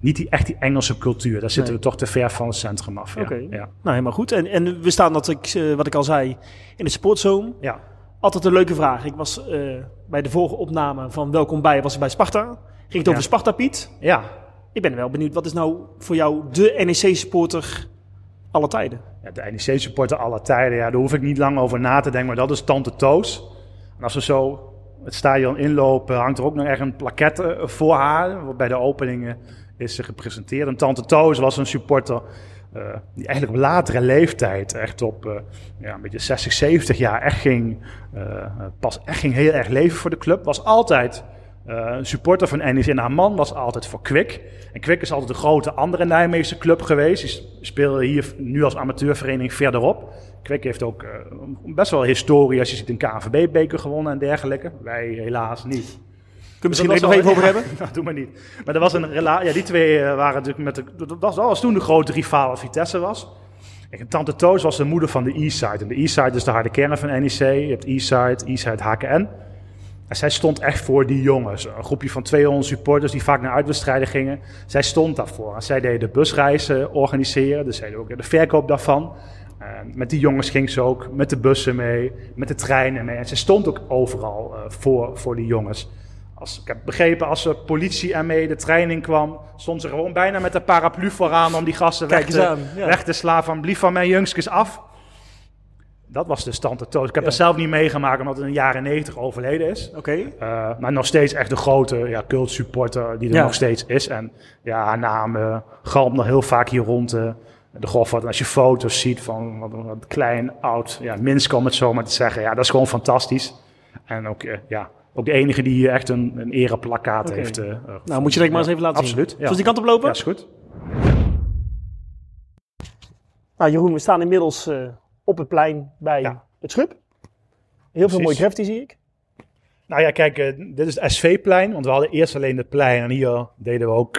Niet die, echt die Engelse cultuur. Daar zitten we toch te ver van het centrum af. Ja. Oké. Ja. Nou, helemaal goed. En, en we staan, dat ik, eh, wat ik al zei, in de sportzone. ja. Altijd een leuke vraag. Ik was eh, bij de vorige opname van Welkom bij, was ik bij Sparta. Ging het over. Sparta, Piet. ja. Ik ben wel benieuwd, wat is nou voor jou de NEC-supporter alle tijden? Ja, de NEC-supporter aller tijden, ja, daar hoef ik niet lang over na te denken, maar dat is Tante Toos. En als we zo het stadion inlopen, hangt er ook nog echt een plaquette eh, voor haar. Bij de openingen is ze gepresenteerd. En Tante Toos was een supporter eh, die eigenlijk op latere leeftijd, echt op eh, ja, een beetje 60, 70 jaar, echt ging, pas echt ging heel erg leven voor de club. Was altijd eh, een supporter van NEC en haar man was altijd voor Kwik. En Kwik is altijd een grote andere Nijmeegse club geweest. Die speelde hier nu als amateurvereniging verderop. Kwik heeft ook eh, best wel historie als je ziet een KNVB-beker gewonnen en dergelijke. Wij helaas niet. Kunnen we misschien er nog even over hebben? *laughs* Nou, doe maar niet. Maar er was een relatie. Ja, die twee eh, waren natuurlijk met de. Dat was, dat was toen de grote rivaal Vitesse was. En Tante Toos was de moeder van de Eastside. En de Eastside is de harde kern van NEC. Je hebt Eastside, Eastside HKN. En zij stond echt voor die jongens. Een groepje van 200 supporters die vaak naar uitwedstrijden gingen. Zij stond daarvoor. En zij deden de busreizen organiseren. Dus zij deden ook de verkoop daarvan. Met die jongens ging ze ook met de bussen mee, met de treinen mee. En ze stond ook overal eh, voor, voor die jongens. Als, ik heb begrepen, als de politie ermee de trein in kwam, stond ze gewoon bijna met de paraplu vooraan om die gasten weg te, aan, ja. weg te slaan van blief van mijn jongskes af. Dat was de stand tot. Ik heb Ja. het zelf niet meegemaakt omdat het in de jaren 90 overleden is. Oké. Uh, maar nog steeds echt een grote ja, cult supporter die er Ja. nog steeds is. En ja, haar naam uh, galmt nog heel vaak hier rond uh, de Goffert. En als je foto's ziet van wat, wat klein, oud, ja, Minsk om het zo maar te zeggen. Ja, dat is gewoon fantastisch. En ook, uh, ja, ook de enige die hier echt een, een ereplakkaat heeft. Uh, Nou, moet je direct maar eens even laten absoluut, zien. ja. Zullen we die kant op lopen? Ja, is goed. Nou, Jeroen, we staan inmiddels eh, op het plein bij Ja. het Schub. Heel veel mooie graffiti zie ik. Nou ja, kijk, eh, dit is het SV-plein. Want we hadden eerst alleen het plein. En hier deden we ook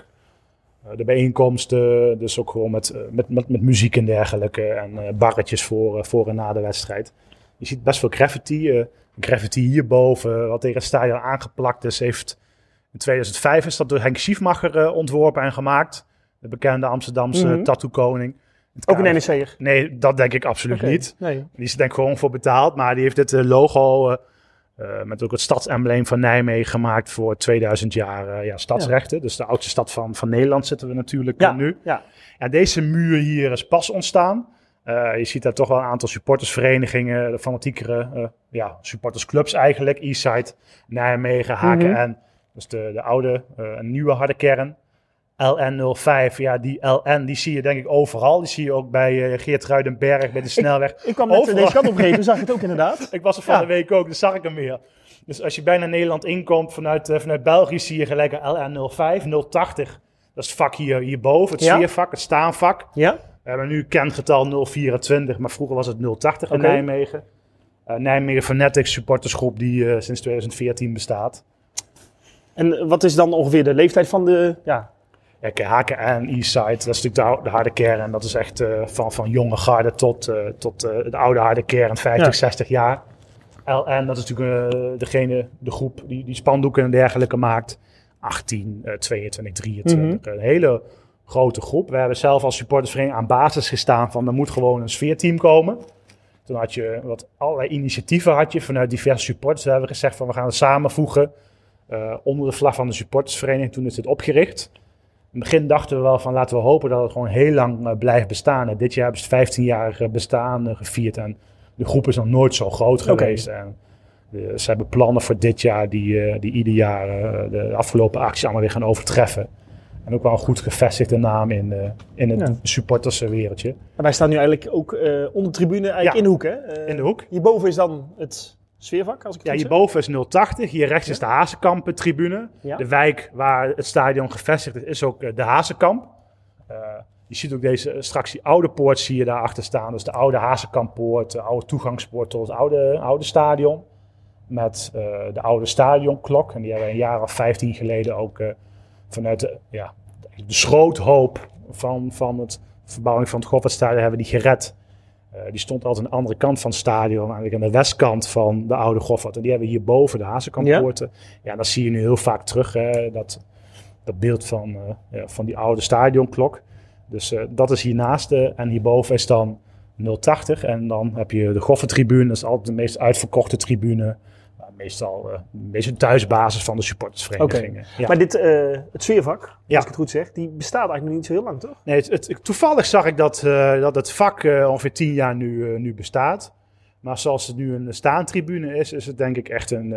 eh, de bijeenkomsten. Dus ook gewoon met, eh, met, met, met muziek en dergelijke. En barretjes voor, voor en na de wedstrijd. Je ziet best veel graffiti. graffiti hierboven, wat tegen het stadion aangeplakt is, heeft... In 2005 is dat door Henk Schiefmacher ontworpen en gemaakt. De bekende Amsterdamse Mhm. tattoo-koning. Het Ook een NEC'er. Nee, dat denk ik absoluut niet. Nee. Die is denk ik gewoon voor betaald. Maar die heeft dit eh, logo eh, eh, met ook het stadsembleem van Nijmegen gemaakt voor 2000 jaar ja, stadsrechten. Dus de oudste stad van, van Nederland zitten we natuurlijk Ja, nu. ja. Ja, deze muur hier is pas ontstaan. Je ziet daar toch wel een aantal supportersverenigingen, de fanatiekere ja, supportersclubs eigenlijk. Eastside, Nijmegen, HKN. Mhm. Dus de, de oude, een nieuwe harde kern. LN05, ja, die LN die zie je denk ik overal. Die zie je ook bij eh Geert Ruidenberg, bij de snelweg. Ik kwam net Overal. deze kant op gereden, zag ik het ook inderdaad. *laughs* Ik was er van Ja. de week ook, dus zag ik hem weer. Dus als je bijna Nederland inkomt vanuit, eh, vanuit België, zie je gelijk een LN05, 080. Dat is het vak hier, hierboven, het Ja. sfeervak, het staanvak. Ja? We hebben nu kengetal 024, maar vroeger was het 080 in Oké. Nijmegen. Eh, Nijmegen Fanatics supportersgroep die sinds 2014 bestaat. En wat is dan ongeveer de leeftijd van de... Ja, Ja, kijk, Eastside, dat is natuurlijk de, de harde kern. Dat is echt eh, van, van jonge garde tot, eh, tot eh, de oude harde kern, 50, Ja. 60 jaar. LN, dat is natuurlijk degene, de groep die, die spandoeken en dergelijke maakt. 18, eh, 22, 23. Een hele grote groep. We hebben zelf als supportersvereniging aan basis gestaan van er moet gewoon een sfeerteam komen. Toen had je wat allerlei initiatieven had je vanuit diverse supporters. We hebben gezegd van we gaan het samenvoegen onder de vlag van de supportersvereniging. Toen is dit opgericht. Het begin dachten we wel van laten we hopen dat het gewoon heel lang eh, blijft bestaan. En dit jaar hebben ze het 15 jaar bestaan eh, gevierd en de groep is nog nooit zo groot geweest. En, eh, ze hebben plannen voor dit jaar die, eh, die ieder jaar eh, de afgelopen acties allemaal weer gaan overtreffen. En ook wel een goed gevestigde naam in, eh, in het Ja. supporterswereldje. En wij staan nu eigenlijk ook eh, onder de tribune, eigenlijk Ja. in de hoek. Hè? Eh, In de hoek. Hierboven is dan het sfeervak, als ik Ja, hierboven is 080. Hier rechts is de Hazenkamp-tribune. Ja. De wijk waar het stadion gevestigd is, is ook eh, de Hazenkamp. Eh, je ziet ook deze, straks die oude poort zie je daarachter staan. Dus de oude Hazenkamppoort, de oude toegangspoort tot het oude, oude stadion. Met eh, de oude stadionklok. En die hebben we een jaar of 15 geleden ook eh, vanuit de, ja, de schroothoop van, van het verbouwing van het Goffertstadion hebben we die gered. Eh, die stond altijd aan de andere kant van het stadion, eigenlijk aan de westkant van de oude Goffert. En die hebben we hierboven de Hazenkamppoorten. Ja. dat zie je nu heel vaak terug, hè, dat, dat beeld van, eh, ja, van die oude stadionklok. Dus eh, dat is hiernaast en hierboven is dan 080. En dan heb je de Goffertribune, dat is altijd de meest uitverkochte tribune. Meestal eh, meestal thuisbasis van de supportersverenigingen. Ja. Maar dit, eh, het sfeervak, als Ja. ik het goed zeg, die bestaat eigenlijk nog niet zo heel lang, toch? Nee, het, het- toevallig zag ik dat, eh, dat het vak ongeveer tien jaar nu, nu bestaat. Maar zoals het nu een staantribune is, is het denk ik echt een,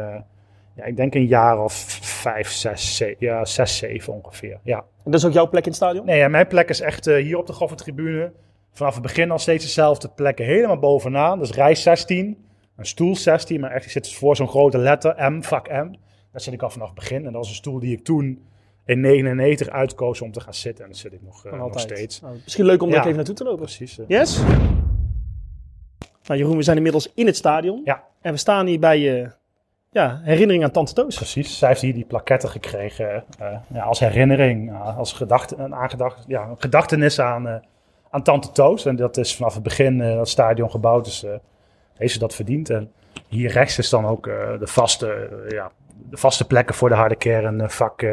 ja, ik denk een jaar of vijf, zes, ze- ja, zes, zeven ongeveer. Ja. En dat is ook jouw plek in het stadion? Nee, ja, mijn plek is echt hier op de Goffertribune. Vanaf het begin al steeds dezelfde plekken, helemaal bovenaan. Dus rij 16, een stoel 16, maar echt, ik zit dus voor zo'n grote letter, M, vak M. Daar zit ik al vanaf het begin. En dat was een stoel die ik toen in 99 uitkoos om te gaan zitten. En daar zit ik nog, eh, nog steeds. Nou, misschien leuk om Ja. ook even naartoe te lopen. Precies. eh. Yes? Nou Jeroen, we zijn inmiddels in het stadion. Ja. En we staan hier bij eh ja, herinnering aan Tante Toos. Precies, zij heeft hier die plaketten gekregen ja, als herinnering, als gedachte, een, aangedacht, ja, een gedachtenis aan, aan Tante Toos. En dat is vanaf het begin dat stadion gebouwd is, heeft ze dat verdiend. En hier rechts is dan ook eh, de, vaste, eh, ja, de vaste plekken voor de harde kern, eh, vak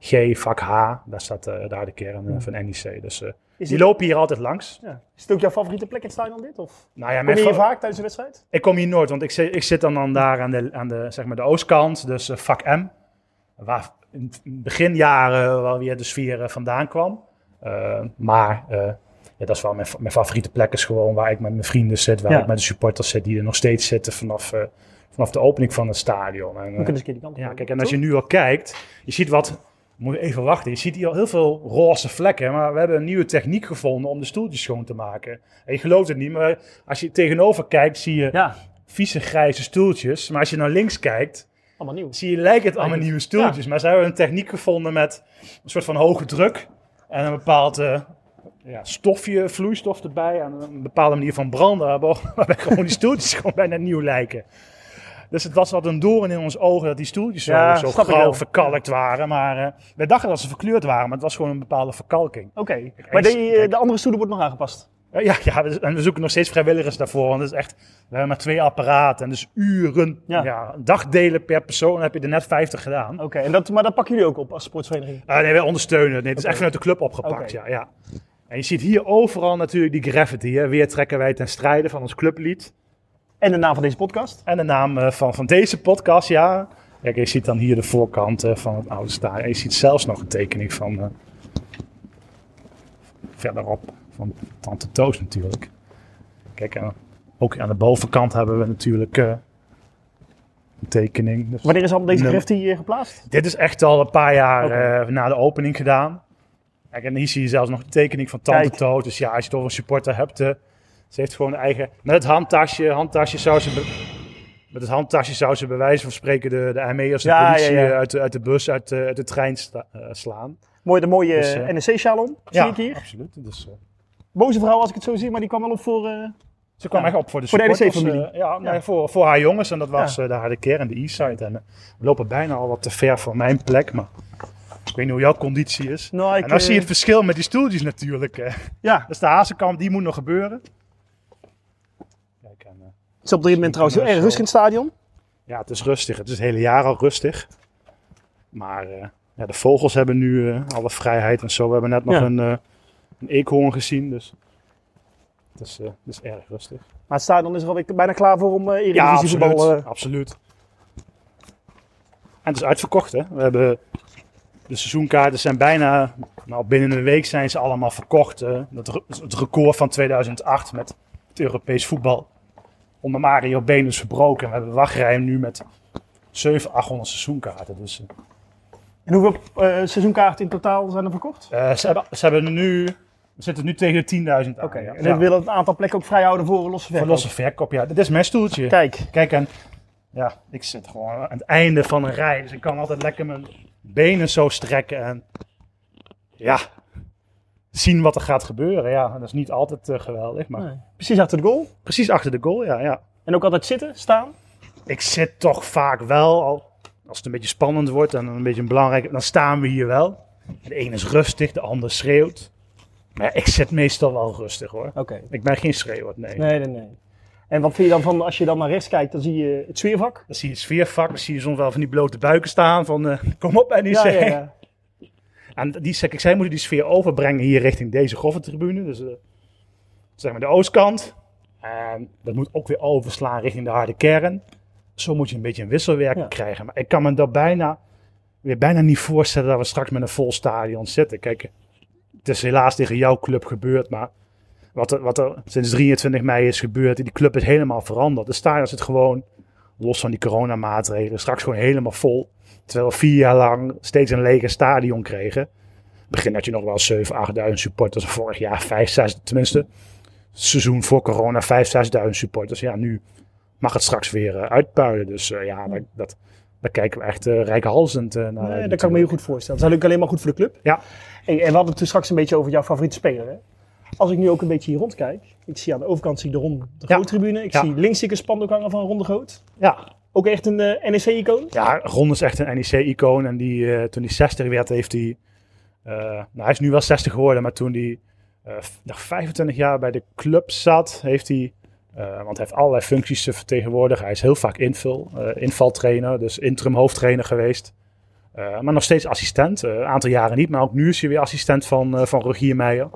G, vak H. Daar staat de harde kern van NEC. Dus Is die lopen hier altijd langs. ja. is het ook jouw favoriete plek in het stadion dit? Of Nou ja, kom je hier vaak tijdens de wedstrijd? Ik kom hier nooit, want ik zit, ik zit dan, dan daar aan de, aan de, zeg maar de oostkant, dus vak M. Waar in het beginjaren wel weer de sfeer vandaan kwam. Maar ja, dat is wel mijn, mijn favoriete plek, is gewoon waar ik met mijn vrienden zit, waar Ja. ik met de supporters zit, die er nog steeds zitten vanaf, eh, vanaf de opening van het stadion. En, We eh, kunnen eens een keer die kant op. ja, kijk, en als je nu al kijkt, je ziet wat. Moet je even wachten. Je ziet hier al heel veel roze vlekken. Maar we hebben een nieuwe techniek gevonden om de stoeltjes schoon te maken. En je gelooft het niet, maar als je tegenover kijkt, zie je Ja, vieze grijze stoeltjes. Maar als je naar links kijkt, allemaal nieuw. zie je lijkt het allemaal nieuwe stoeltjes. Maar ze hebben een techniek gevonden met een soort van hoge druk. En een bepaald eh, ja, stofje, vloeistof erbij. En een bepaalde manier van branden. *laughs* Waarbij gewoon die stoeltjes gewoon bijna nieuw lijken. Dus het was wat een doorn in ons ogen dat die stoeltjes zo, Ja, zo grauw verkalkt waren. Maar eh wij dachten dat ze verkleurd waren, maar het was gewoon een bepaalde verkalking. Oké, maar de, de andere stoelen wordt nog aangepast. Eh, Ja, ja we, en we zoeken nog steeds vrijwilligers daarvoor. Want het is echt, we hebben maar twee apparaten. En dus uren, Ja. ja. dagdelen per persoon. Dan heb je er net 50 gedaan. Oké, en dat, maar dat pakken jullie ook op als sportsvereniging? Ah, nee, wij ondersteunen. Nee, het is echt vanuit de club opgepakt. Ja, ja. En je ziet hier overal natuurlijk die graffiti. Hè. Weer trekken wij ten strijde van ons clublied. En de naam van deze podcast? En de naam eh, van, van deze podcast, ja. Kijk, je ziet dan hier de voorkant eh, van het oude stadion. En je ziet zelfs nog een tekening van... eh, verderop, van Tante Toos natuurlijk. Kijk, en ook aan de bovenkant hebben we natuurlijk een tekening. Dus Wanneer is al deze graffiti hier geplaatst? dit is echt al een paar jaar na de opening gedaan. Kijk, en hier zie je zelfs nog de tekening van Tante Kijk. Toos. Dus ja, als je toch een supporter hebt... eh, ze heeft gewoon een eigen... Met het handtasje, handtasje zou ze... be- met het handtasje zou ze bij wijze van spreken de, de ME'ers, de Ja, ja, politie ja. eh, Uit, de, uit de bus, uit de, uit de trein sta- eh, slaan. Mooi, de mooie Dus, eh, NEC-shalom, zie ik hier. absoluut. Dus, eh, Boze vrouw als ik het zo zie, maar die kwam wel op voor... eh, ze kwam echt op voor de Voor de supporters, NEC-familie. eh, ja, nee, Ja. Voor, voor haar jongens. En dat was eh, de harde kern, de Eastside. En eh, we lopen bijna al wat te ver voor mijn plek. Maar ik weet niet hoe jouw conditie is. nou, ik, en dan eh, zie je het verschil met die stoeltjes natuurlijk. eh. Ja, Dat is de hazenkamp, die moet nog gebeuren. Kijk, en, eh, het is op dit moment trouwens heel erg rustig in het stadion. ja, het is rustig. Het is het hele jaar al rustig. Maar eh, ja, de vogels hebben nu eh, alle vrijheid en zo. We hebben net nog Ja. een, eh een eekhoorn gezien. Dus het is, eh, het is erg rustig. Maar het stadion is er alweer bijna klaar voor om uh, Ja, absoluut. voetbal... eh, absoluut. En het is uitverkocht, hè. We hebben De seizoenkaarten zijn bijna, nou binnen een week zijn ze allemaal verkocht. dat, het record van 2008 met het Europees voetbal onder Mario Been is verbroken. We hebben wachtrij nu met 700, 800 seizoenkaarten. Dus eh, En hoeveel eh, seizoenkaarten in totaal zijn er verkocht? eh, ze, hebben, ze hebben nu, we zitten nu tegen de 10.000 aan. Oké, ja. en Ja. we willen het aantal plekken ook vrij houden voor een losse Voor verkoop. losse verkoop, ja. Dit is mijn stoeltje. Kijk, Kijk, en ja, ik zit gewoon aan het einde van een rij. Dus ik kan altijd lekker mijn benen zo strekken. En ja, zien wat er gaat gebeuren. Ja, en dat is niet altijd eh, geweldig. Maar nee. precies achter de goal. precies achter de goal, ja, ja. En ook altijd zitten, staan. Ik zit toch vaak wel, al, als het een beetje spannend wordt en een beetje belangrijk, dan staan we hier wel. De ene is rustig, de ander schreeuwt. Maar ja, ik zit meestal wel rustig hoor. Oké. Ik ben geen schreeuwer, nee. Nee, nee, nee. En wat vind je dan van, als je dan naar rechts kijkt, dan zie je het sfeervak? Dan zie je het sfeervak, dan zie je soms wel van die blote buiken staan van eh, *laughs* kom op en die Ja, ja, zeggen. ja. *laughs* En die, zeg ik, zij moeten die sfeer overbrengen hier richting deze tribune, Dus eh, zeg maar de oostkant. En dat moet ook weer overslaan richting de harde kern. Zo moet je een beetje een wisselwerking krijgen. Maar ik kan me dat bijna, weer bijna niet voorstellen dat we straks met een vol stadion zitten. Kijk, het is helaas tegen jouw club gebeurd. Maar wat er, wat er sinds 23 mei is gebeurd, die club is helemaal veranderd. De stadion zit gewoon, los van die coronamaatregelen, straks gewoon helemaal vol. Terwijl we vier jaar lang steeds een lege stadion kregen. Begin had je nog wel 7, 8.000 supporters. Vorig jaar 5, 6, tenminste. Seizoen voor corona 5, 6.000 supporters. Ja, nu mag het straks weer eh, uitpuilen. Dus eh, ja, dat, dat, daar kijken we echt eh, naar. Nee, dat kan ik me heel goed voorstellen. Dat is natuurlijk alleen maar goed voor de club. Ja. En, en we hadden het toen straks een beetje over jouw favoriete speler. Hè? Als ik nu ook een beetje hier rondkijk. Ik zie aan de overkant zie ik de Ron de Ja. Groot tribune. Ik Ja. zie links ik een spandoek hangen van Ron de Groot. Ja, Ook echt een eh, NEC-icoon. Ja, Ron is echt een NEC-icoon. En die, eh, toen hij 60 werd, heeft hij... eh, nou, hij is nu wel 60 geworden, maar toen hij nog 25 jaar bij de club zat, heeft hij... want hij heeft allerlei functies te vertegenwoordigen. Hij is heel vaak invul, invaltrainer, dus interim hoofdtrainer geweest. Maar nog steeds assistent. Een aantal jaren niet, maar ook nu is hij weer assistent van, van Rogier Meijer.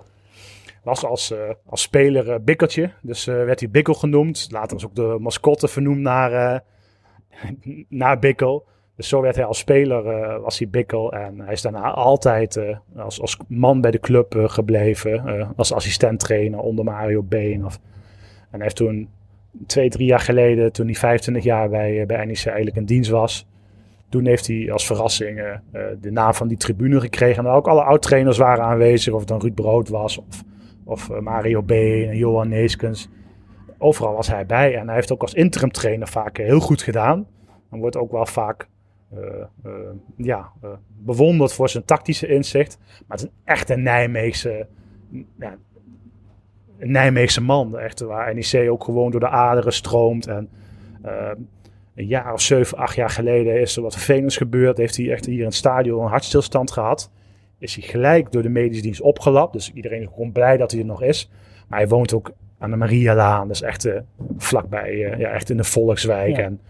Was als, eh, als speler eh, Bikkeltje, dus eh, werd hij Bikkel genoemd. Later was ook de mascotte vernoemd naar, *laughs* naar Bikkel. Dus zo werd hij als speler, eh, was hij Bikkel. En hij is daarna altijd als, als man bij de club gebleven. als assistent-trainer onder Mario Been. Of, en hij heeft toen twee, drie jaar geleden, toen hij 25 jaar bij, bij NEC eigenlijk in dienst was. Toen heeft hij als verrassing de naam van die tribune gekregen. En ook alle oud-trainers waren aanwezig. Of het dan Ruud Brood was. Of, of eh, Mario Been en Johan Neeskens. Overal was hij bij. En hij heeft ook als interim trainer vaak eh, heel goed gedaan. En wordt ook wel vaak eh, ja, bewonderd voor zijn tactische inzicht. Maar het is een echte Nijmeegse, ja, een Nijmeegse man. Echt, waar NEC ook gewoon door de aderen stroomt. En een jaar of zeven, acht jaar geleden is er wat vervelends gebeurd. Heeft hij echt hier in het stadion een hartstilstand gehad. Is hij gelijk door de medische dienst opgelapt. Dus iedereen is gewoon blij dat hij er nog is. Maar hij woont ook aan de Marialaan. Dus echt eh, vlakbij, eh, ja, echt in de Volkswijk. Ja. En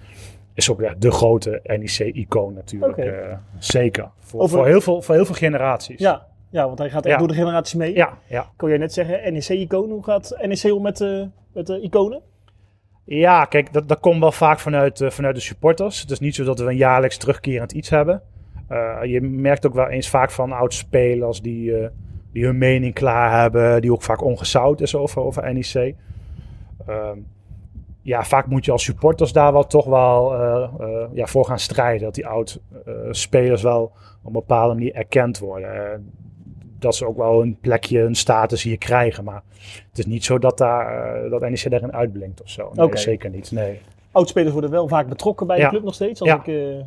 is ook echt de grote NEC-icoon natuurlijk. Eh, zeker. Voor, Over- voor, heel veel, voor heel veel generaties. Ja, ja, want hij gaat echt Ja. door de generaties mee. ja, ja. Kon jij net zeggen, NEC-icoon. Hoe gaat NEC om met, met de iconen? Ja, kijk, dat, dat komt wel vaak vanuit, vanuit de supporters. Het is niet zo dat we een jaarlijks terugkerend iets hebben. Eh, je merkt ook wel eens vaak van oud-spelers die, eh, die hun mening klaar hebben, die ook vaak ongezout is over, over NEC. Ehm, ja, vaak moet je als supporters daar wel toch wel eh, ja, voor gaan strijden. Dat die oud-spelers wel op een bepaalde manier erkend worden. Dat ze ook wel een plekje, een status hier krijgen. Maar het is niet zo dat, daar, dat NEC daarin uitblinkt of zo. Nee, zeker niet. Nee. Oudspelers worden wel vaak betrokken bij de Ja. club nog steeds. Als Ja. ik,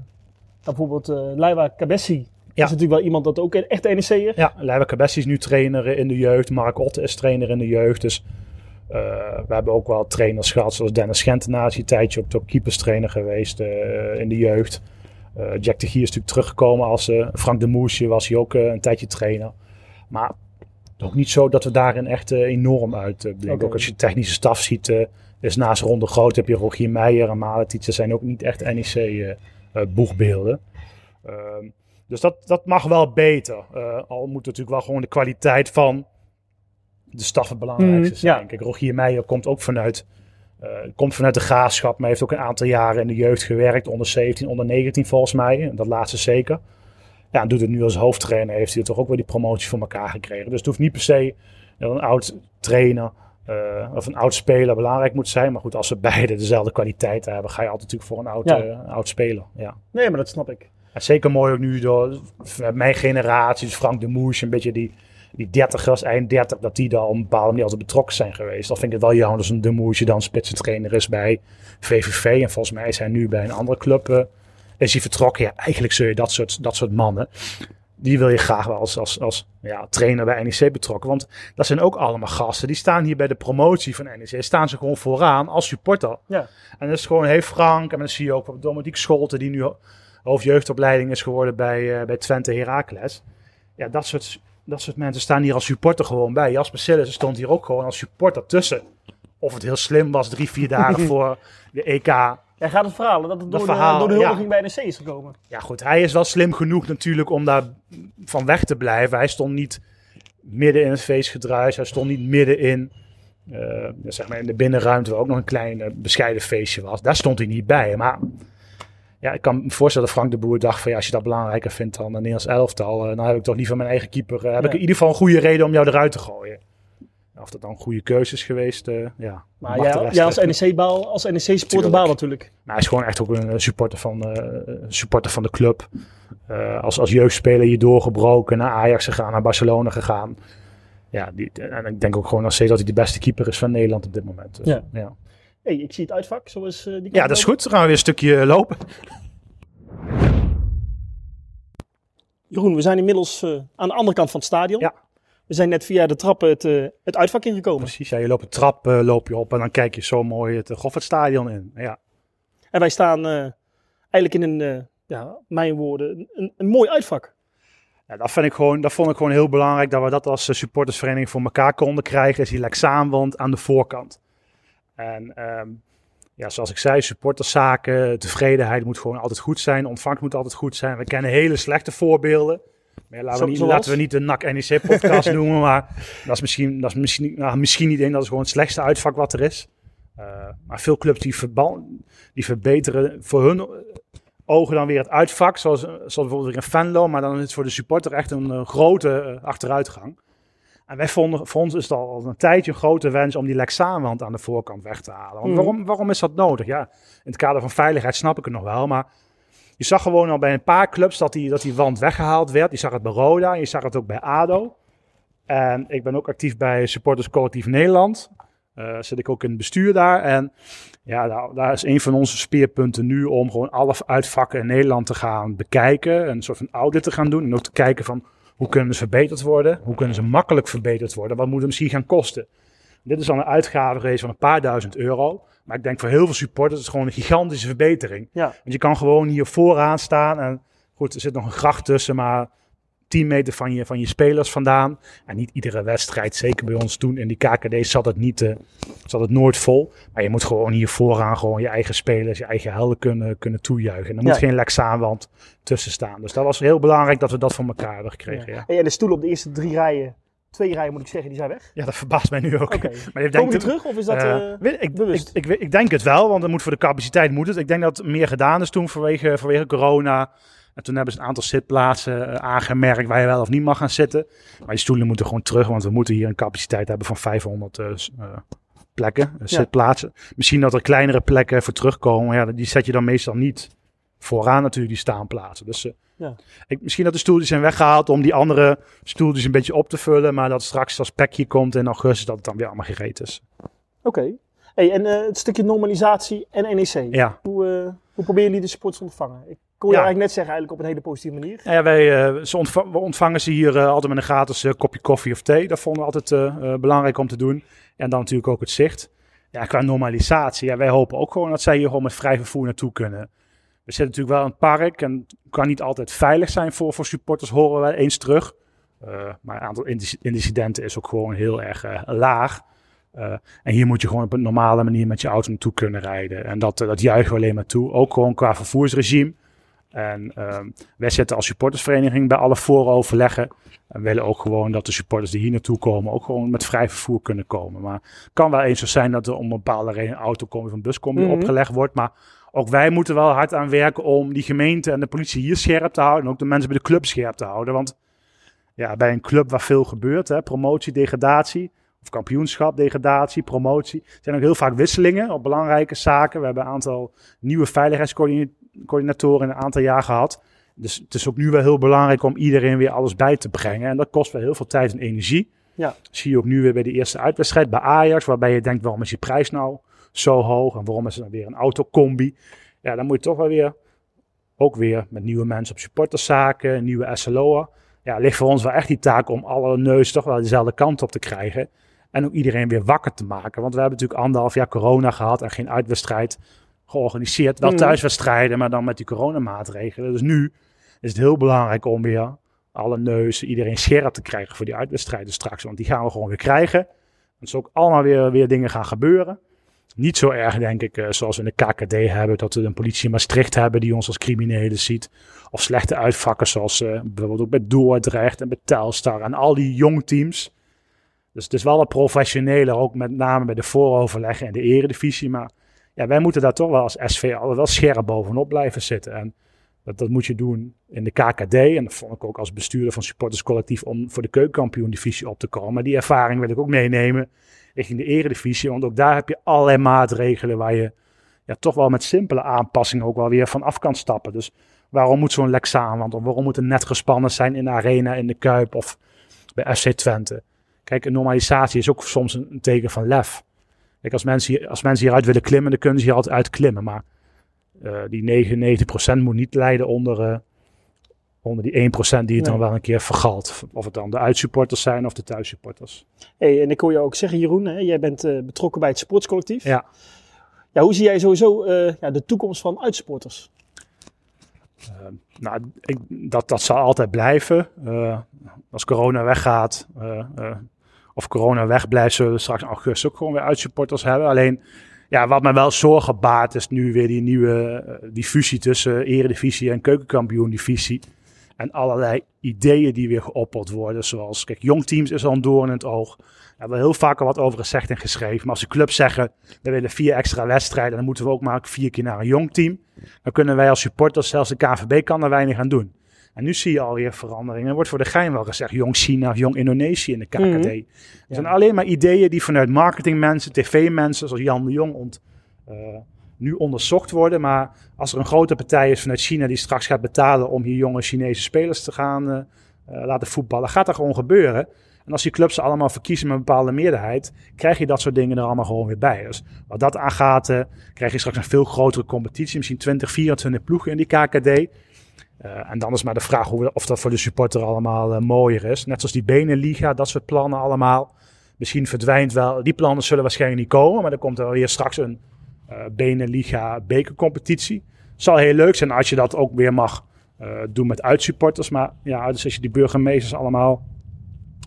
bijvoorbeeld eh Leiva Cabessi. Ja. is natuurlijk wel iemand dat ook echt NEC'er. Ja, Leiva Cabessi is nu trainer in de jeugd. Mark Otte is trainer in de jeugd. Dus eh, we hebben ook wel trainers gehad, zoals Dennis Gentenaar. is een tijdje ook, ook keeperstrainer geweest eh, in de jeugd. Jack de Gier is natuurlijk teruggekomen als Frank de Moesje was hij ook een tijdje trainer. Maar ook niet zo dat we daarin echt enorm uit eh, blinken. Oké. Ook als je technische staf ziet, is naast Ronde Groot heb je Rogier Meijer en Maletic. Dat zijn ook niet echt NEC-boegbeelden. Ehm, dus dat, dat mag wel beter. Eh, al moet natuurlijk wel gewoon de kwaliteit van de staf het belangrijkste Mm, zijn. ja. Kijk, Rogier Meijer komt ook vanuit, eh, komt vanuit de graafschap, maar heeft ook een aantal jaren in de jeugd gewerkt. Onder 17, onder 19 volgens mij. Dat laatste zeker. Ja, en doet het nu als hoofdtrainer. Heeft hij toch ook wel die promotie voor elkaar gekregen. Dus het hoeft niet per se dat een oud trainer eh, of een oud speler belangrijk moet zijn. Maar goed, als ze *laughs* beide dezelfde kwaliteit hebben, ga je altijd natuurlijk voor een oud, Ja. eh, oud speler. Ja. Nee, maar dat snap ik. En zeker mooi ook nu door mijn generatie, dus Frank de Moes, een beetje die, die dertigers, eind 30, dat die daar op een bepaalde manier altijd betrokken zijn geweest. Dan vind ik het wel jammer dat een de Moesje dan spitsentrainer is bij VVV. En volgens mij is hij nu bij een andere club eh, is hij vertrokken. Ja, eigenlijk zul je dat soort, dat soort mannen, die wil je graag wel als, als, als ja, trainer bij NEC betrokken. Want dat zijn ook allemaal gasten. Die staan hier bij de promotie van NEC. Staan ze gewoon vooraan als supporter. Ja. En dat is gewoon heel frank. En dan zie je ook Dominique Scholten, die nu hoofdjeugdopleiding is geworden bij, eh, bij Twente Heracles. Ja, dat soort, dat soort mensen staan hier als supporter gewoon bij. Jasper Sillissen stond hier ook gewoon als supporter tussen. Of het heel slim was, drie, vier dagen *laughs* voor de EK. Jij gaat het verhalen dat het door, verhaal, de, door de ja. huldiging bij NEC is gekomen. Ja, goed, hij is wel slim genoeg natuurlijk om daar van weg te blijven. Hij stond niet midden in het feestgedruis. Hij stond niet midden in, eh, zeg maar in de binnenruimte waar ook nog een klein eh, bescheiden feestje was. Daar stond hij niet bij. Maar ja, ik kan me voorstellen dat Frank de Boer dacht van ja, als je dat belangrijker vindt dan een Nederlands elftal, eh, dan heb ik toch liever mijn eigen keeper. heb Ja. ik in ieder geval een goede reden om jou eruit te gooien. Of dat dan goede keuzes geweest, eh, ja. Maar jij als NEC-baal, als NEC-supporter baal natuurlijk. maar hij is gewoon echt ook een eh, supporter van, eh, supporter van de club. Als, als jeugdspeler hier doorgebroken, naar Ajax gegaan, naar Barcelona gegaan. Ja, die, en ik denk ook gewoon nog steeds dat hij de beste keeper is van Nederland op dit moment. Dus, Ja. ja. hey, ik zie het uitvak. Zoals, die ja, dat is goed. Dan gaan we weer een stukje lopen. Jeroen, we zijn inmiddels aan de andere kant van het stadion. Ja. We zijn net via de trappen het, eh, het uitvak ingekomen. Precies, ja, je loopt een trap eh, loop je op en dan kijk je zo mooi het uh, Goffertstadion in. Ja. En wij staan eh, eigenlijk in een, eh, ja, mijn woorden, een, een mooi uitvak. Ja, dat, vind ik gewoon, dat vond ik gewoon heel belangrijk dat we dat als eh, supportersvereniging voor elkaar konden krijgen. Is die Lexaanwand aan de voorkant. En ehm, ja, zoals ik zei, supporterszaken, tevredenheid moet gewoon altijd goed zijn. Ontvangst moet altijd goed zijn. We kennen hele slechte voorbeelden. Maar laten, we niet, zoals? laten we niet de NAC-NEC-podcast *laughs* noemen, maar dat is misschien, dat is misschien, nou, misschien niet één, dat is gewoon het slechtste uitvak wat er is. Eh, maar veel clubs die, verbal, die verbeteren voor hun ogen dan weer het uitvak, zoals, zoals bijvoorbeeld weer in Venlo, maar dan is het voor de supporter echt een eh, grote eh, achteruitgang. En wij vonden, voor ons is het al, al een tijdje een grote wens om die Lexaanwand aan de voorkant weg te halen. Want Mhm. waarom, waarom is dat nodig? Ja, in het kader van veiligheid snap ik het nog wel, maar je zag gewoon al bij een paar clubs dat die, dat die wand weggehaald werd. Je zag het bij Roda, je zag het ook bij ADO. En ik ben ook actief bij Supporters Collectief Nederland. Eh, zit ik ook in het bestuur daar. En ja, daar, is een van onze speerpunten nu om gewoon alle uitvakken in Nederland te gaan bekijken. Een soort van audit te gaan doen. En ook te kijken van hoe kunnen ze verbeterd worden? Hoe kunnen ze makkelijk verbeterd worden? Wat moet het misschien gaan kosten? Dit is dan een uitgave geweest van een paar duizend euro. Maar ik denk voor heel veel supporters is het gewoon een gigantische verbetering. Ja. Want je kan gewoon hier vooraan staan. En goed, er zit nog een gracht tussen, maar 10 meter van je, van je spelers vandaan. En niet iedere wedstrijd, zeker bij ons toen in die KKD, zat het, niet, eh, zat het nooit vol. Maar je moet gewoon hier vooraan gewoon je eigen spelers, je eigen helden kunnen, kunnen toejuichen. En er Ja. moet geen Lexaanwand tussen staan. Dus dat was heel belangrijk dat we dat van elkaar hebben gekregen. Ja, en de stoelen op de eerste drie rijen, twee rijen moet ik zeggen, die zijn weg. ja dat verbaast mij nu ook. *laughs* Maar ik Komen die terug of is dat... Eh, eh, weet- ik, bewust? Ik, ik, ik denk het wel, want er moet voor de capaciteit moet het. Ik denk dat meer gedaan is toen vanwege, vanwege corona. En toen hebben ze een aantal zitplaatsen eh, aangemerkt waar je wel of niet mag gaan zitten. Maar die stoelen moeten gewoon terug, want we moeten hier een capaciteit hebben van 500 eh, s- eh, plekken, zitplaatsen. Misschien dat er kleinere plekken voor terugkomen. Ja, die zet je dan meestal niet vooraan natuurlijk, die staanplaatsen. Dus Ja. ik, misschien dat de stoeltjes zijn weggehaald om die andere stoeltjes een beetje op te vullen. Maar dat straks als pekje komt in augustus, dat het dan weer allemaal gereed is. Oké. Hey, en eh, het stukje normalisatie en NEC. Ja. Hoe, eh, hoe proberen jullie de supporters te ontvangen? Ik kon je Ja. eigenlijk net zeggen, eigenlijk op een hele positieve manier. Nou Ja, wij eh, ze ontva- we ontvangen ze hier altijd met een gratis kopje koffie of thee. Dat vonden we altijd belangrijk om te doen. En dan natuurlijk ook het zicht. Ja, qua normalisatie. Ja, wij hopen ook gewoon dat zij hier gewoon met vrij vervoer naartoe kunnen. We zitten natuurlijk wel in het park en het kan niet altijd veilig zijn voor, voor supporters, horen we eens terug. Eh, maar het aantal inci- incidenten is ook gewoon heel erg eh, laag. Eh, en hier moet je gewoon op een normale manier met je auto naartoe kunnen rijden. En dat, dat juichen we alleen maar toe. Ook gewoon qua vervoersregime. En ehm, wij zitten als supportersvereniging bij alle vooroverleggen. En willen ook gewoon dat de supporters die hier naartoe komen ook gewoon met vrij vervoer kunnen komen. Maar het kan wel eens zo zijn dat er om een bepaalde reden een autocombi of een buscombi Mhm. opgelegd wordt. Maar ook wij moeten wel hard aan werken om die gemeente en de politie hier scherp te houden. En ook de mensen bij de club scherp te houden. Want ja, bij een club waar veel gebeurt, hè, promotie, degradatie, of kampioenschap, degradatie, promotie, zijn ook heel vaak wisselingen op belangrijke zaken. We hebben een aantal nieuwe veiligheidscoördinatoren in een aantal jaar gehad. Dus het is ook nu wel heel belangrijk om iedereen weer alles bij te brengen. En dat kost wel heel veel tijd en energie. Ja. Zie je ook nu weer bij de eerste uitwedstrijd bij Ajax, waarbij je denkt, waarom is die prijs nou zo hoog? En waarom is er dan weer een autocombi? Ja, dan moet je toch wel weer, ook weer met nieuwe mensen op supporterszaken, nieuwe SLO'er. Ja, ligt voor ons wel echt die taak om alle neus toch wel dezelfde kant op te krijgen. En ook iedereen weer wakker te maken. Want we hebben natuurlijk anderhalf jaar corona gehad en geen uitwedstrijd georganiseerd. Wel Mhm. thuiswedstrijden, maar dan met die coronamaatregelen. Dus nu is het heel belangrijk om weer alle neus, iedereen scherp te krijgen voor die uitwedstrijden straks. Want die gaan we gewoon weer krijgen. Er zullen ook allemaal weer, weer dingen gaan gebeuren. Niet zo erg, denk ik, eh, zoals we in de KKD hebben, dat we een politie in Maastricht hebben die ons als criminelen ziet. Of slechte uitvakken, zoals eh, bijvoorbeeld ook bij Dordrecht en bij Telstar en al die jong teams. Dus het is wel wat professioneler, ook met name bij de vooroverleggen en de eredivisie. Maar ja, wij moeten daar toch wel als SV wel scherp bovenop blijven zitten. En dat, dat moet je doen in de KKD. En dat vond ik ook als bestuurder van supporterscollectief om voor de keukenkampioen-divisie op te komen. Maar die ervaring wil ik ook meenemen richting de eredivisie. Want ook daar heb je allerlei maatregelen waar je ja, toch wel met simpele aanpassingen ook wel weer van af kan stappen. Dus waarom moet zo'n Lexaanland of waarom moet een net gespannen zijn in de arena, in de Kuip of bij FC Twente? Kijk, een normalisatie is ook soms een, teken van lef. Kijk, als mensen, hier, als mensen hieruit willen klimmen, dan kunnen ze hier altijd uit klimmen. Maar eh, die 99% moet niet lijden onder, eh, onder die 1% die het dan wel een keer vergalt. Of het dan de uitsupporters zijn of de thuissupporters. Hey, en ik hoor je ook zeggen, Jeroen, hè, jij bent eh, betrokken bij het sportscollectief. Ja. Ja, hoe zie jij sowieso eh, ja, de toekomst van uitsporters? Nou, ik, dat, dat zal altijd blijven. Eh, als corona weggaat, of corona wegblijft, zullen we straks in augustus ook gewoon weer uitsupporters hebben. Alleen, ja, wat mij wel zorgen baart, is nu weer die nieuwe eh, die fusie tussen eredivisie en keukenkampioen-divisie. En allerlei ideeën die weer geopperd worden. Zoals, kijk, jong teams is al een doorn in het oog. Daar hebben we heel vaak al wat over gezegd en geschreven. Maar als de clubs zeggen, we willen vier extra wedstrijden, dan moeten we ook maar vier keer naar een jong team. Dan kunnen wij als supporters, zelfs de KVB kan er weinig aan doen. En nu zie je alweer veranderingen. Er wordt voor de gein wel gezegd, jong China of jong Indonesië in de KKD. Het zijn alleen maar ideeën die vanuit marketingmensen, tv-mensen, zoals Jan de Jong, ont, eh, nu onderzocht worden. Maar als er een grote partij is vanuit China die straks gaat betalen om hier jonge Chinese spelers te gaan eh, eh, laten voetballen, gaat dat gewoon gebeuren. En als die clubs allemaal verkiezen met een bepaalde meerderheid, krijg je dat soort dingen er allemaal gewoon weer bij. Dus wat dat aangaat, eh, krijg je straks een veel grotere competitie. Misschien 20, 24 ploegen in die KKD. En dan is maar de vraag hoe, of dat voor de supporter allemaal mooier is. Net zoals die Benenliga, dat soort plannen allemaal. Misschien verdwijnt wel, die plannen zullen waarschijnlijk niet komen. Maar dan komt er weer straks een eh Benenliga bekercompetitie. Zal heel leuk zijn als je dat ook weer mag eh, doen met uitsupporters. Maar ja, dus als je die burgemeesters allemaal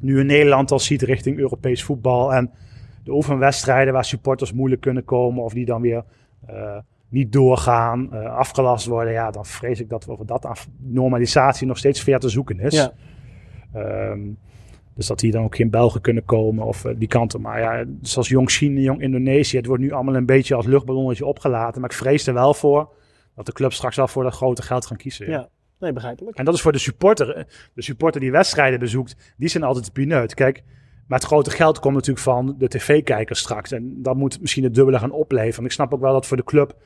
nu in Nederland al ziet richting Europees voetbal. En de oefenwedstrijden waar supporters moeilijk kunnen komen. Of die dan weer eh, niet doorgaan, afgelast worden. Ja, dan vrees ik dat we over dat normalisatie nog steeds ver te zoeken is. Ja. Ehm, dus dat hier dan ook geen Belgen kunnen komen of eh, die kanten. Maar ja, zoals Jong China, Jong Indonesië. Het wordt nu allemaal een beetje als luchtballonnetje opgelaten. Maar ik vrees er wel voor dat de club straks wel voor dat grote geld gaan kiezen. Ja. Nee, begrijpelijk. En dat is voor de supporter. eh, De supporter die wedstrijden bezoekt, die zijn altijd pineut. Kijk, maar het grote geld komt natuurlijk van de tv-kijkers straks. En dat moet misschien het dubbele gaan opleveren. Ik snap ook wel dat voor de club,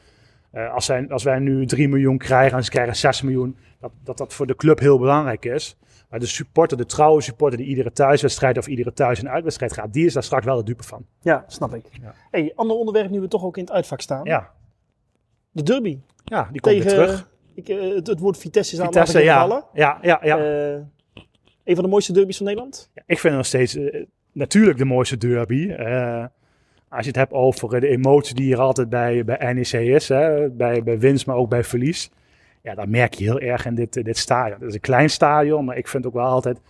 eh, als, zij, als wij nu 3 miljoen krijgen en ze krijgen 6 miljoen, dat, dat dat voor de club heel belangrijk is. Maar de supporter, de trouwe supporter die iedere thuiswedstrijd of iedere thuis- en uitwedstrijd gaat, die is daar straks wel de dupe van. Ja, snap ik. Ja. Hey, ander onderwerp nu we toch ook in het uitvak staan. Ja, De derby. ja die komt Tegen, weer terug. Ik, eh, het, het woord Vitesse is aan Vitesse, de ja. gevallen. Ja, ja, ja. Eh, een van de mooiste derbies van Nederland. Ja, ik vind het nog steeds eh, natuurlijk de mooiste derby. Eh, als je het hebt over de emotie die er altijd bij, bij NEC is, hè, bij, bij winst, maar ook bij verlies. Ja, dat merk je heel erg in dit, eh, dit stadion. Het is een klein stadion, maar ik vind ook wel altijd,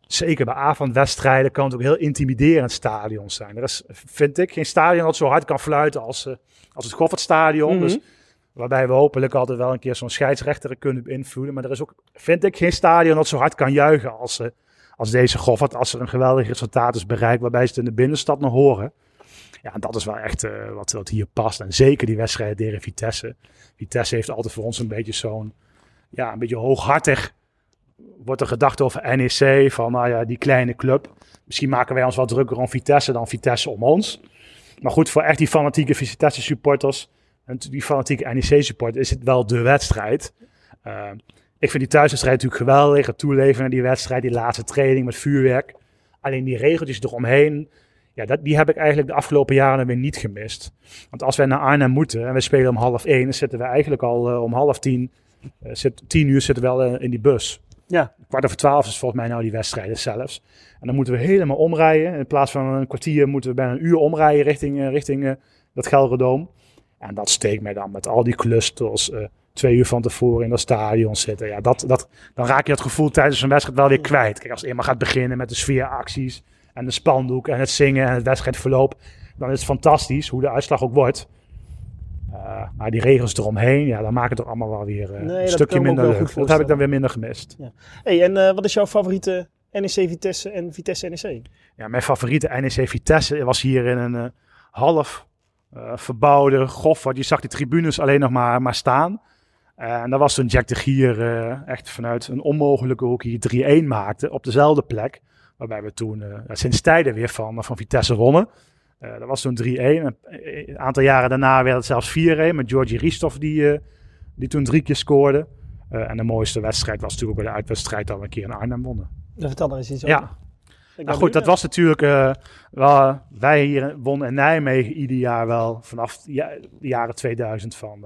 zeker bij avondwedstrijden, kan het ook heel intimiderend stadion zijn. Er is, vind ik, geen stadion dat zo hard kan fluiten als, eh, als het Goffertstadion. Mhm. Dus Waarbij we hopelijk altijd wel een keer zo'n scheidsrechter kunnen beïnvloeden. Maar er is ook, vind ik, geen stadion dat zo hard kan juichen als, eh, als deze Goffert. Als er een geweldig resultaat is bereikt waarbij ze het in de binnenstad nog horen. Ja, en dat is wel echt eh, wat, hier past. En zeker die wedstrijd tegen Vitesse. Vitesse heeft altijd voor ons een beetje zo'n, ja, een beetje hooghartig. Wordt er gedacht over NEC, van nou ja, die kleine club. Misschien maken wij ons wat drukker om Vitesse dan Vitesse om ons. Maar goed, voor echt die fanatieke Vitesse supporters en die fanatieke NEC supporters is het wel de wedstrijd. Uh, ik vind die thuiswedstrijd natuurlijk geweldig. Het toeleven naar die wedstrijd, die laatste training met vuurwerk. Alleen die regeltjes eromheen, ja, dat, die heb ik eigenlijk de afgelopen jaren weer niet gemist. Want als wij naar Arnhem moeten en we spelen om half één, dan zitten we eigenlijk al uh, om half tien, uh, zit, tien uur zitten we wel uh, in die bus. Ja. Kwart over twaalf is volgens mij nou die wedstrijden zelfs. En dan moeten we helemaal omrijden. In plaats van een kwartier moeten we bijna een uur omrijden richting, richting dat Gelredoom. En dat steekt mij dan met al die clusters twee uur van tevoren in dat stadion zitten. Ja, dat, dat, dan raak je het gevoel tijdens een wedstrijd wel weer kwijt. Kijk, als het eenmaal gaat beginnen met de sfeeracties en de spandoek en het zingen en het wedstrijdverloop, dan is het fantastisch hoe de uitslag ook wordt. Uh, maar die regels eromheen, ja, dan maken het er allemaal wel weer uh, nee, een stukje minder leuk. Dat heb ik dan weer minder gemist. Ja. Hey, en uh, wat is jouw favoriete NEC Vitesse en Vitesse NEC? Ja, mijn favoriete NEC Vitesse was hier in een half verbouwde Goffert. Je zag die tribunes alleen nog maar, maar staan. En dat was toen Jack de Gier echt vanuit een onmogelijke hoek hier 3-1 maakte op dezelfde plek. Waarbij we toen uh, sinds tijden weer van, van Vitesse wonnen. dat was toen 3-1. Een aantal jaren daarna werd het zelfs 4-1 met Georgie Ristoff die, die toen drie keer scoorde. en de mooiste wedstrijd was natuurlijk bij de uitwedstrijd dat we een keer in Arnhem wonnen. Vertel er eens iets over. Ja. Nou goed, dat was natuurlijk. wel, wij hier wonnen in Nijmegen ieder jaar wel vanaf de jaren 2000 van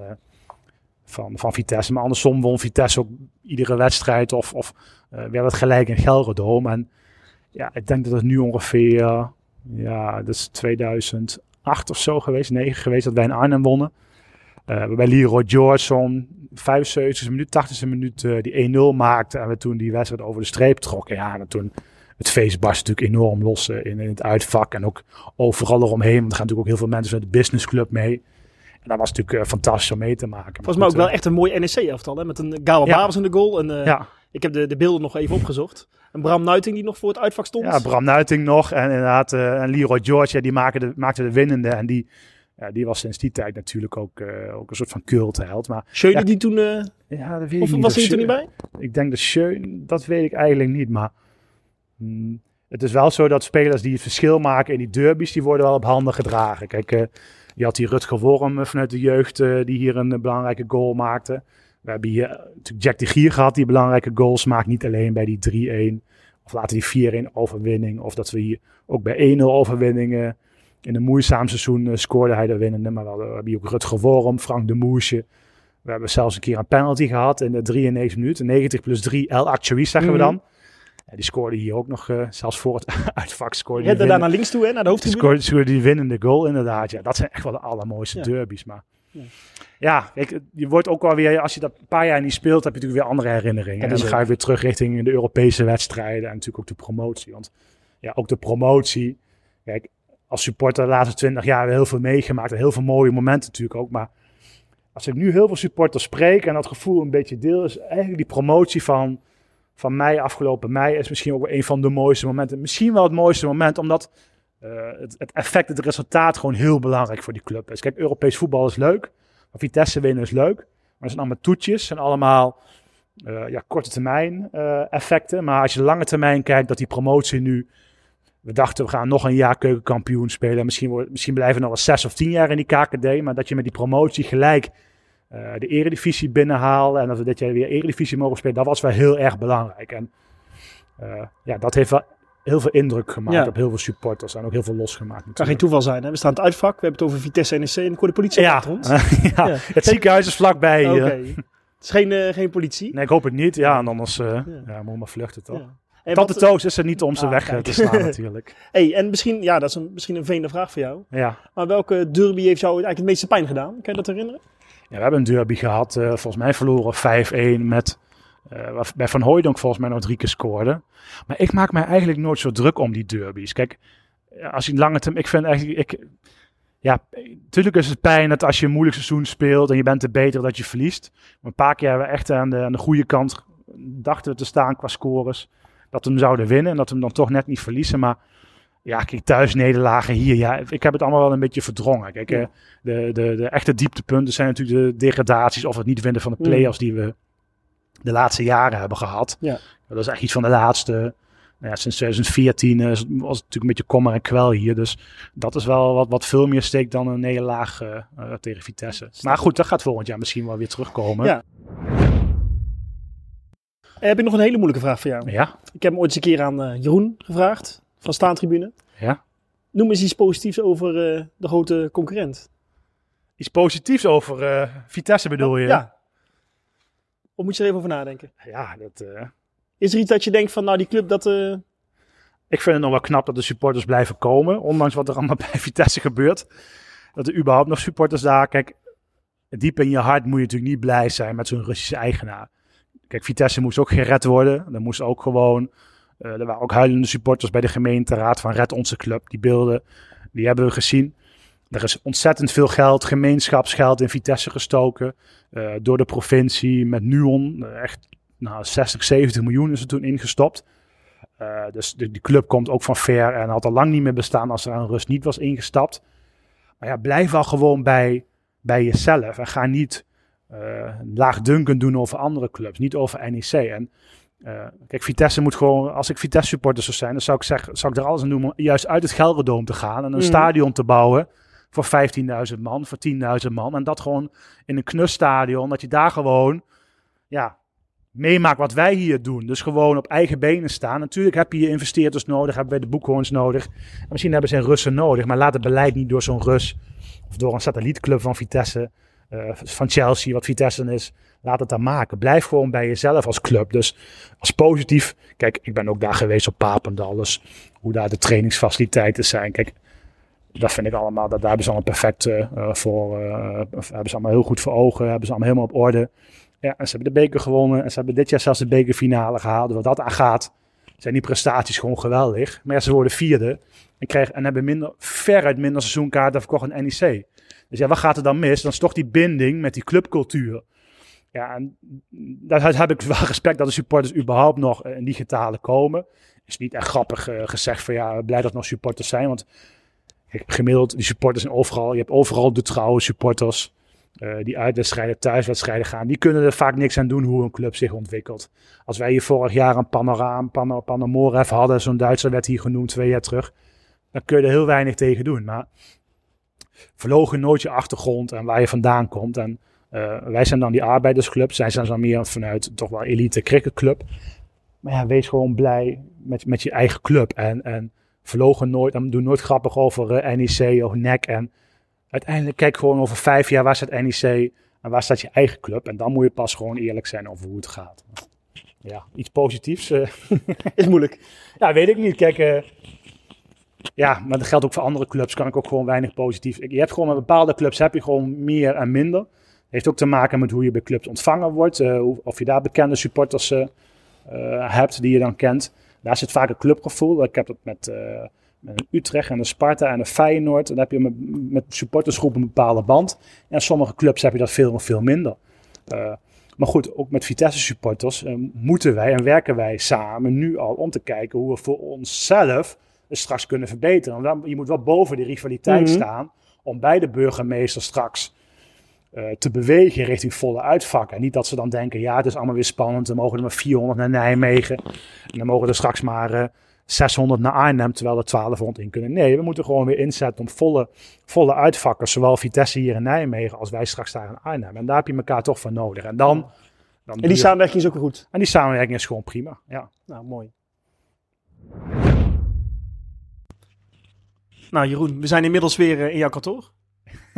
van, van Vitesse. Maar andersom won Vitesse ook iedere wedstrijd of, of uh, werd het gelijk in Gelredome. En ja, ik denk dat het nu ongeveer, ja, dat is 2008 of zo geweest, 9 geweest, dat wij in Arnhem wonnen. Uh, waarbij Leroy George zo'n 75 minuut, 80e minuut die 1-0 maakte. En we toen die wedstrijd over de streep trokken. Ja, en toen het feest barst natuurlijk enorm los in, in het uitvak. En ook overal eromheen. Want er gaan natuurlijk ook heel veel mensen met de businessclub mee. En dat was natuurlijk fantastisch om mee te maken. Volgens mij ook wel echt een mooi NEC-elftal. Met een Gawa ja. Babers in de goal. En, ja. Ik heb de, de beelden nog even opgezocht. En Bram Nuiting die nog voor het uitvak stond. Ja, Bram Nuiting nog. En inderdaad, uh, en Leroy George, ja, die maakte de, maakte de winnende. En die, ja, die was sinds die tijd natuurlijk ook, uh, ook een soort van cultheld. Maar Schöne ja, die toen... Uh, ja, dat weet of ik niet. was hij er toen niet bij? Ik denk de Schöne, dat weet ik eigenlijk niet. Maar mm, het is wel zo dat spelers die het verschil maken in die derbies, die worden wel op handen gedragen. Kijk, je had die Rutger Worm vanuit de jeugd die hier een belangrijke goal maakte. We hebben hier natuurlijk Jack de Gier gehad die belangrijke goals maakt. Niet alleen bij die 3-1 of later die 4-1 overwinning. Of dat we hier ook bij 1-0 overwinningen. In een moeizaam seizoen uh, scoorde hij de winnende. Maar we, hebben hier ook Rutger Worm, Frank de Moesje. We hebben zelfs een keer een penalty gehad in de 93 minuten. 90 plus 3 El Actui zeggen mm we dan. Ja, die scoorde hier ook nog, uh, zelfs voor het *laughs* uitvak scoorde Ja, daar naar links toe, hè, naar de hoofdtribune. Scoorde, scoorde die winnende goal inderdaad. Ja, dat zijn echt wel de allermooiste ja. derbies. Maar ja, ja kijk, je wordt ook wel weer, als je dat een paar jaar niet speelt, heb je natuurlijk weer andere herinneringen. en dan ga je weer terug richting de Europese wedstrijden en natuurlijk ook de promotie. Want ja, ook de promotie. Kijk, als supporter de laatste twintig jaar heel veel meegemaakt. En heel veel mooie momenten natuurlijk ook. Maar als ik nu heel veel supporters spreek en dat gevoel een beetje deel, is eigenlijk die promotie van van mei, afgelopen mei, is misschien ook een van de mooiste momenten. Misschien wel het mooiste moment, omdat uh, het, het, effect, het resultaat gewoon heel belangrijk voor die club is. Kijk, Europees voetbal is leuk, maar Vitesse winnen is leuk. Maar het zijn allemaal toetjes, zijn allemaal uh, ja, korte termijn uh, effecten. Maar als je de lange termijn kijkt, dat die promotie nu... We dachten, we gaan nog een jaar keukenkampioen spelen. Misschien, misschien blijven we nog wel zes of tien jaar in die KKD. Maar dat je met die promotie gelijk uh, de eredivisie binnenhalen. En dat we dit jaar weer eredivisie mogen spelen. Dat was wel heel erg belangrijk. En ja, dat heeft wel heel veel indruk gemaakt ja. op heel veel supporters. En ook heel veel losgemaakt. Kan geen toeval zijn. Hè? We staan het uitvak. We hebben het over Vitesse NEC. En ik hoor de politie ja. achter ons. *laughs* ja. ja. Het ziekenhuis is vlakbij. Okay. Het is geen, uh, geen politie? Nee, ik hoop het niet. Ja, en anders uh, ja. moet maar vluchten toch. Hey, Tante wat, Toos is er niet om ze ah, weg kijk. te slaan *laughs* natuurlijk. hey, en misschien, ja, dat is een, misschien een vreemde vraag voor jou. Ja. Maar welke derby heeft jou eigenlijk het meeste pijn gedaan? Kan je dat herinneren? Ja, we hebben een derby gehad, uh, volgens mij verloren 5-1 met... Uh, bij Van Hooydonk volgens mij nog drie keer scoorde. Maar ik maak mij eigenlijk nooit zo druk om die derbies. Kijk, als je lange termijn... Ik vind eigenlijk... Ik, ja, natuurlijk is het pijn dat als je een moeilijk seizoen speelt en je bent er beter dat je verliest. Maar een paar keer hebben we echt aan de, aan de goede kant dachten we te staan qua scores. Dat we hem zouden winnen en dat we hem dan toch net niet verliezen. Maar Ja, kijk, thuis nederlagen hier. Ja, ik heb het allemaal wel een beetje verdrongen. Kijk, Ja. eh, de, de, de echte dieptepunten zijn natuurlijk de degradaties of het niet winnen van de Mm. play-offs die we de laatste jaren hebben gehad. Ja. Dat is echt iets van de laatste. Nou ja, sinds 2014 eh, was het natuurlijk een beetje kommer en kwel hier. Dus dat is wel wat, wat veel meer steekt dan een nederlaag eh, eh, tegen Vitesse. Maar goed, dat gaat volgend jaar misschien wel weer terugkomen. Ja. Eh, heb ik nog een hele moeilijke vraag voor jou. Ja, Ik heb hem ooit eens een keer aan eh, Jeroen gevraagd, van Staantribune. ja. Noem eens iets positiefs over eh, de grote concurrent. Iets positiefs over eh, Vitesse bedoel je? Ja. Of moet je er even over nadenken? Ja, dat, eh, Is er iets dat je denkt van, nou die club dat... eh, ik vind het nog wel knap dat de supporters blijven komen. Ondanks wat er allemaal *laughs* bij Vitesse gebeurt. Dat er überhaupt nog supporters daar. Kijk, diep in je hart moet je natuurlijk niet blij zijn met zo'n Russische eigenaar. Kijk, Vitesse moest ook gered worden. Er moest ook gewoon. eh, er waren ook huilende supporters bij de gemeenteraad van Red Onze Club. Die beelden, die hebben we gezien. Er is ontzettend veel geld, gemeenschapsgeld in Vitesse gestoken. eh, door de provincie met Nuon. Eh, echt nou, 60, 70 miljoen is er toen ingestopt. Eh, dus de, die club komt ook van ver en had al lang niet meer bestaan als er aan rust niet was ingestapt. Maar ja, blijf al gewoon bij, bij jezelf en ga niet eh laagdunkend doen over andere clubs, niet over NEC. En kijk, Vitesse moet gewoon, als ik Vitesse supporter zou zijn, dan zou ik, zeggen, zou ik er alles aan doen om juist uit het Gelderdoom te gaan en een Mhm. stadion te bouwen voor 15.000 man, voor 10.000 man. En dat gewoon in een knusstadion, dat je daar gewoon, ja, meemaakt wat wij hier doen. Dus gewoon op eigen benen staan. Natuurlijk heb je investeerders nodig, hebben wij de boekhoorns nodig. En misschien hebben ze Russen nodig, maar laat het beleid niet door zo'n Rus of door een satellietclub van Vitesse, eh, van Chelsea, wat Vitesse is. Laat het dan maken. Blijf gewoon bij jezelf als club. Dus als positief. Kijk, ik ben ook daar geweest op Papendal. Dus hoe daar de trainingsfaciliteiten zijn. Kijk, dat vind ik allemaal. Dat, daar hebben ze allemaal perfect eh, eh, voor. eh, hebben ze allemaal heel goed voor ogen. Hebben ze allemaal helemaal op orde. Ja, en ze hebben de beker gewonnen. En ze hebben dit jaar zelfs de bekerfinale gehaald. Wat dat aangaat, zijn die prestaties gewoon geweldig. Maar ze worden vierde. En, krijgen, en hebben minder, veruit minder seizoenkaarten verkocht in NEC. Dus ja, wat gaat er dan mis? Dan is toch die binding met die clubcultuur. Ja, en daar heb ik wel *laughs* respect dat de supporters überhaupt nog in die getalen komen. Is niet echt grappig gezegd van ja, blij dat nog supporters zijn. Want kijk, gemiddeld, die supporters zijn overal. Je hebt overal de trouwe supporters. eh, die uitwedstrijden, thuiswedstrijden gaan. Die kunnen er vaak niks aan doen hoe een club zich ontwikkelt. Als wij hier vorig jaar een Panoraam, Pan Panamorev hadden. Zo'n Duitser werd hier genoemd twee jaar terug. Dan kun je er heel weinig tegen doen. Maar verlogen nooit je achtergrond en waar je vandaan komt. En eh, wij zijn dan die arbeidersclub. Zij zijn dan meer vanuit toch wel elite cricketclub. Maar ja, wees gewoon blij met, met je eigen club. En, en verlogen nooit. Doe nooit grappig over eh, NEC of NEC. En uiteindelijk kijk gewoon over vijf jaar waar staat NEC en waar staat je eigen club. En dan moet je pas gewoon eerlijk zijn over hoe het gaat. Ja, iets positiefs. eh, is moeilijk. *laughs* ja, weet ik niet. Kijk, eh, ja, maar dat geldt ook voor andere clubs. Kan ik ook gewoon weinig positief. Je hebt gewoon met bepaalde clubs heb je gewoon meer en minder. Heeft ook te maken met hoe je bij clubs ontvangen wordt. of je daar bekende supporters hebt die je dan kent. Daar zit vaak een clubgevoel. Ik heb dat met, eh, met Utrecht en de Sparta en de Feyenoord. Dan heb je met, met supportersgroepen een bepaalde band. En sommige clubs heb je dat veel, veel minder. Eh, maar goed, ook met Vitesse supporters eh, moeten wij en werken wij samen nu al om te kijken hoe we voor onszelf het straks kunnen verbeteren. Want dan, je moet wel boven die rivaliteit Mhm. staan om bij de burgemeester straks te bewegen richting volle uitvakken. En niet dat ze dan denken, ja, het is allemaal weer spannend. Dan mogen er maar 400 naar Nijmegen. En dan mogen er straks maar eh, 600 naar Arnhem, terwijl er 1200 in kunnen. Nee, we moeten gewoon weer inzetten om volle, volle uitvakken. Zowel Vitesse hier in Nijmegen als wij straks daar in Arnhem. En daar heb je elkaar toch voor nodig. En dan... dan En die samenwerking is ook goed. en die samenwerking is gewoon prima. Ja. Nou, mooi. Nou, Jeroen, we zijn inmiddels weer eh, in jouw kantoor.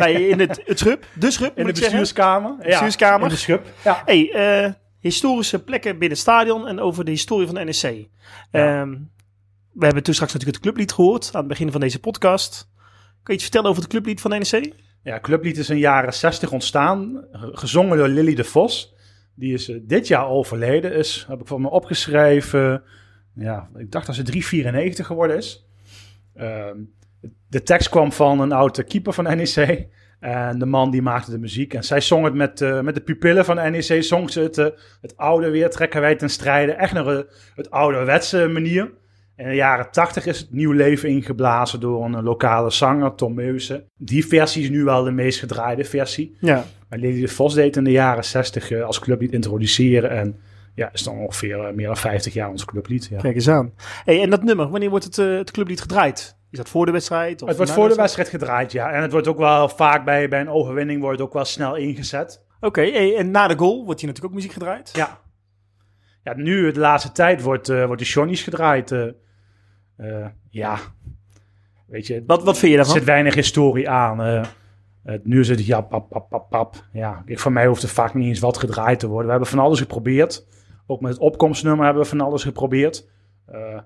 In het, het schub, de schub, In de bestuurskamer. Ja, Bestuurskamer. in de schub. Ja. Hey, eh, historische plekken binnen het stadion en over de historie van de NEC. Ehm, we hebben toen straks natuurlijk het clublied gehoord aan het begin van deze podcast. Kan je iets vertellen over het clublied van de NEC? Ja, Clublied is in de jaren 60 ontstaan. ge- Gezongen door Lily de Vos. Die is eh, dit jaar overleden. Is, heb ik voor me opgeschreven. Ja, ik dacht dat ze 394 geworden is. Ehm, de tekst kwam van een oude keeper van NEC. En de man die maakte de muziek. En zij zong het met, eh, met de pupillen van NEC. Zong ze het, eh, het oude weer trekken wij ten strijde. Echt naar eh, het ouderwetse manier. In de jaren 80 is het nieuw leven ingeblazen door een lokale zanger, Tom Meusen. Die versie is nu wel de meest gedraaide versie. Ja. Maar Lady de Vos deed in de jaren 60 eh, als clublied introduceren. En ja, is dan ongeveer eh, meer dan 50 jaar ons clublied. Ja. Kijk eens aan. Hey, en dat nummer, wanneer wordt het, eh, het clublied gedraaid? Is dat voor de wedstrijd? Of Het wordt voor de wedstrijd gedraaid, ja. En het wordt ook wel vaak bij, bij een overwinning wordt het ook wel snel ingezet. Oké, hey, en na de goal wordt hier natuurlijk ook muziek gedraaid? Ja. Ja, nu de laatste tijd wordt, eh, wordt de Johnny's gedraaid. ja, weet je, Wat, wat vind je er daarvan? zit weinig historie aan. nu zit het ja, pap, pap, pap, pap. Ja, ik, voor mij hoeft er vaak niet eens wat gedraaid te worden. We hebben van alles geprobeerd. Ook met het opkomstnummer hebben we van alles geprobeerd. Eh,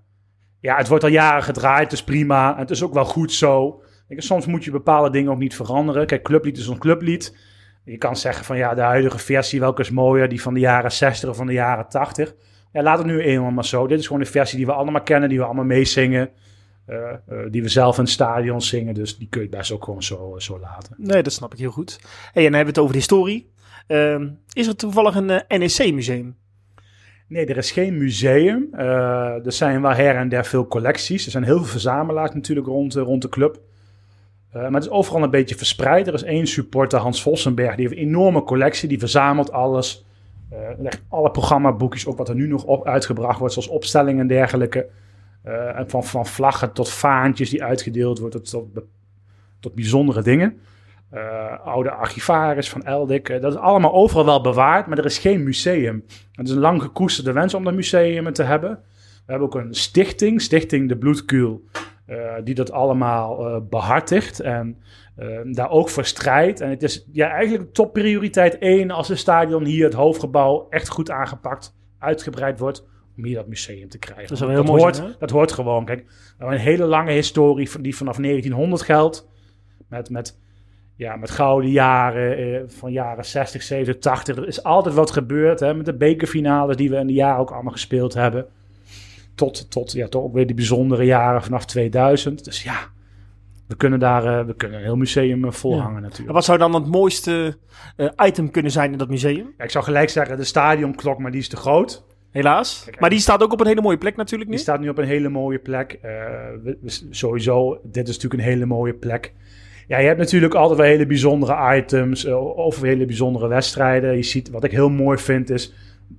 ja, het wordt al jaren gedraaid, dus prima. En het is ook wel goed zo. Kijk, soms moet je bepaalde dingen ook niet veranderen. Kijk, clublied is een clublied. Je kan zeggen van ja, de huidige versie, welke is mooier? Die van de jaren 60 of van de jaren 80? Ja, laat het nu eenmaal maar zo. Dit is gewoon de versie die we allemaal kennen, die we allemaal meezingen. eh, eh, die we zelf in het stadion zingen. Dus die kun je best ook gewoon zo, zo laten. Nee, dat snap ik heel goed. Hey, en dan hebben we het over de historie. Ehm, is er toevallig een NEC-museum? Nee, er is geen museum. Eh, er zijn wel her en der veel collecties. Er zijn heel veel verzamelaars natuurlijk rond, eh, rond de club. Eh, maar het is overal een beetje verspreid. Er is één supporter, Hans Vossenberg, die heeft een enorme collectie. Die verzamelt alles. Eh, legt alle programmaboekjes, ook wat er nu nog op uitgebracht wordt, zoals opstellingen en dergelijke. Van, van vlaggen tot vaantjes die uitgedeeld worden, tot, tot bijzondere dingen. Eh, oude archivaris van Eldik. eh, dat is allemaal overal wel bewaard, maar er is geen museum. Het is een lang gekoesterde wens om dat museum te hebben. We hebben ook een stichting, Stichting de Bloedkuil, eh, die dat allemaal eh, behartigt en daar ook voor strijdt. En het is ja, eigenlijk topprioriteit één als het stadion hier, het hoofdgebouw, echt goed aangepakt, uitgebreid wordt. Om hier dat museum te krijgen. Dat hoort, zijn, dat hoort gewoon. Kijk, we hebben een hele lange historie van, die vanaf 1900 geldt. Met, met, ja, met gouden jaren eh, van jaren 60, 70, 80. Er is altijd wat gebeurd. Hè, met de bekerfinales die we in de jaren ook allemaal gespeeld hebben. Tot, tot ja, toch ook weer die bijzondere jaren vanaf 2000. Dus ja, we kunnen daar eh, we kunnen een heel museum eh, volhangen En natuurlijk. wat zou dan het mooiste item kunnen zijn in dat museum? Ja, ik zou gelijk zeggen de stadionklok, maar die is te groot. Helaas. Kijk, maar die staat ook op een hele mooie plek natuurlijk nu. Die staat nu op een hele mooie plek. We- we- sowieso, dit is natuurlijk een hele mooie plek. Ja, je hebt natuurlijk altijd wel hele bijzondere items eh, of hele bijzondere wedstrijden. Je ziet, wat ik heel mooi vind, is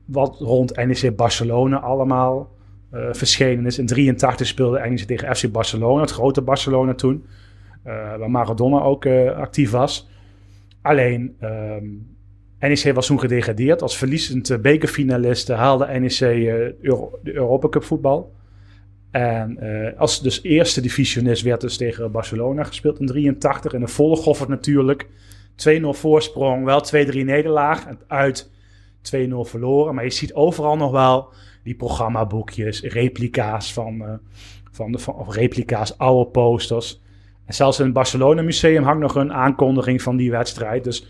wat rond NEC Barcelona allemaal eh, verschenen is. In 83 speelde NEC tegen FC Barcelona, het grote Barcelona toen. eh, waar Maradona ook actief was. Alleen, ehm, NEC was toen gedegradeerd. Als verliezend bekerfinalist haalde NEC Euro- de Europa Cup voetbal. En eh, als dus eerste divisionist werd dus tegen Barcelona gespeeld in 83. In de volle goffert natuurlijk. 2-0 voorsprong, wel 2-3 nederlaag. En uit 2-0 verloren. Maar je ziet overal nog wel die programmaboekjes, replica's van, eh, van de, van, of replica's, oude posters. En zelfs in het Barcelona Museum hangt nog een aankondiging van die wedstrijd. Dus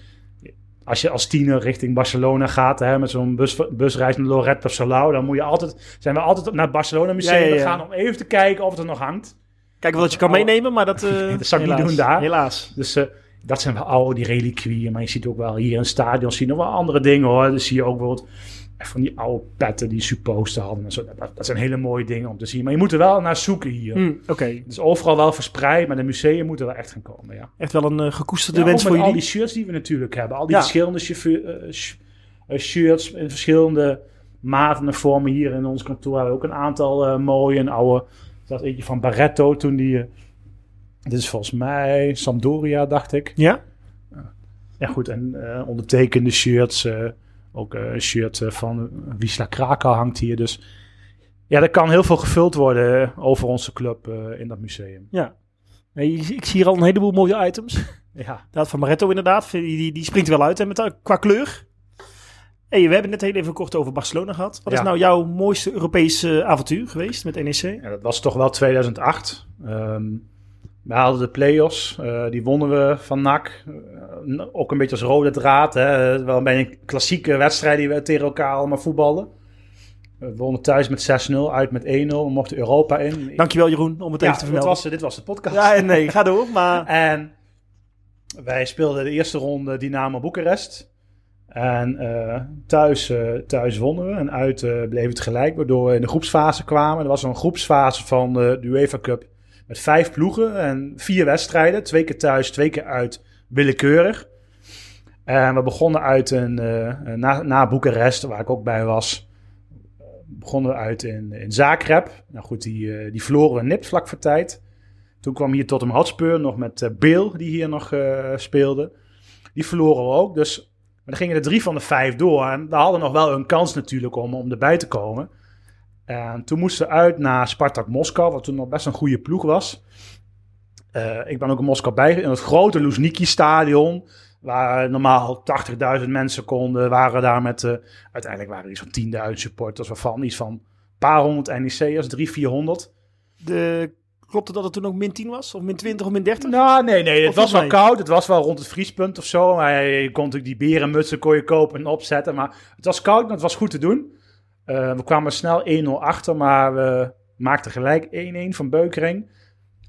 als je als tiener richting Barcelona gaat, hè, met zo'n bus, busreis naar Lorette of Salau, dan moet je altijd, zijn we altijd naar het Barcelona Museum Ja, ja, ja. gegaan om even te kijken of het er nog hangt. Kijken wat je kan meenemen, maar dat... *laughs* eh, dat zou ik niet doen daar. Helaas. Dus eh, dat zijn wel oude, die reliquieën. Maar je ziet ook wel hier in het stadion zie je nog wel andere dingen hoor. Dus zie je ook bijvoorbeeld van die oude petten die supposten hadden. En zo. Dat, dat zijn hele mooie dingen om te zien. Maar je moet er wel naar zoeken hier. Hm, Oké, Het is overal wel verspreid, maar de musea moeten wel echt gaan komen. Ja. echt wel een eh, gekoesterde Ja, wens voor met al jullie. die shirts die we natuurlijk hebben. Al die Ja. verschillende chauffeur- eh, eh, shirts in verschillende maten en vormen. Hier in ons kantoor hebben we ook een aantal mooie en oude. Dat eentje van Barretto toen die... dit is volgens mij Sampdoria, dacht ik. Ja? Ja goed, en ondertekende shirts. Ook eh, een shirt eh, van Wisla Krakau hangt hier. Dus ja, er kan heel veel gevuld worden eh, over onze club in dat museum. Ja. Ik zie hier al een heleboel mooie items. *laughs* Ja, Dat van Maretto inderdaad, die, die, springt wel uit hè, met, qua kleur. Hey, we hebben het net heel even kort over Barcelona gehad. Wat is nou jouw mooiste Europese avontuur geweest met NEC? Ja, dat was toch wel 2008. Ehm we haalden de play-offs. eh, die wonnen we van NAC. Eh, ook een beetje als rode draad. Hè. Wel bij een klassieke wedstrijd die we tegen elkaar allemaal voetballen. We wonnen thuis met 6-0, uit met 1-0. We mochten Europa in. Dankjewel Jeroen om het ja, even te dit vermelden. was, dit was de podcast. Ja, nee, ga door. Maar *laughs* En wij speelden de eerste ronde Dynamo Boekarest. En eh, thuis, thuis wonnen we en uit bleef het gelijk, waardoor we in de groepsfase kwamen. Er was een groepsfase van de UEFA Cup met vijf ploegen en vier wedstrijden. Twee keer thuis, twee keer uit, willekeurig. En we begonnen uit een, eh, na, na Boekarest, waar ik ook bij was, begonnen we uit in, in Zagreb. Nou goed, die, eh, die verloren we nipt vlak voor tijd. Toen kwam hier tot een Hotspur, nog met eh Bill, die hier nog speelde. Die verloren we ook, dus maar dan gingen er drie van de vijf door. En we hadden nog wel een kans natuurlijk om, om erbij te komen. En toen moesten we uit naar Spartak Moskou, wat toen nog best een goede ploeg was. Eh, ik ben ook in Moskou bij, in het grote Luzhniki-stadion. Waar normaal 80.000 mensen konden, waren daar met... eh, uiteindelijk waren er iets van 10.000 supporters, waarvan iets van een paar honderd NEC'ers, drie, 400. De, klopte dat het toen ook min 10 was? Of min 20 of min 30? Nou, nee, nee, het was wel koud. Het was wel rond het vriespunt of zo. Maar je kon natuurlijk die berenmutsen kon je kopen en opzetten. Maar het was koud, maar het was goed te doen. Eh, we kwamen snel 1-0 achter, maar we maakten gelijk 1-1 van Beukering.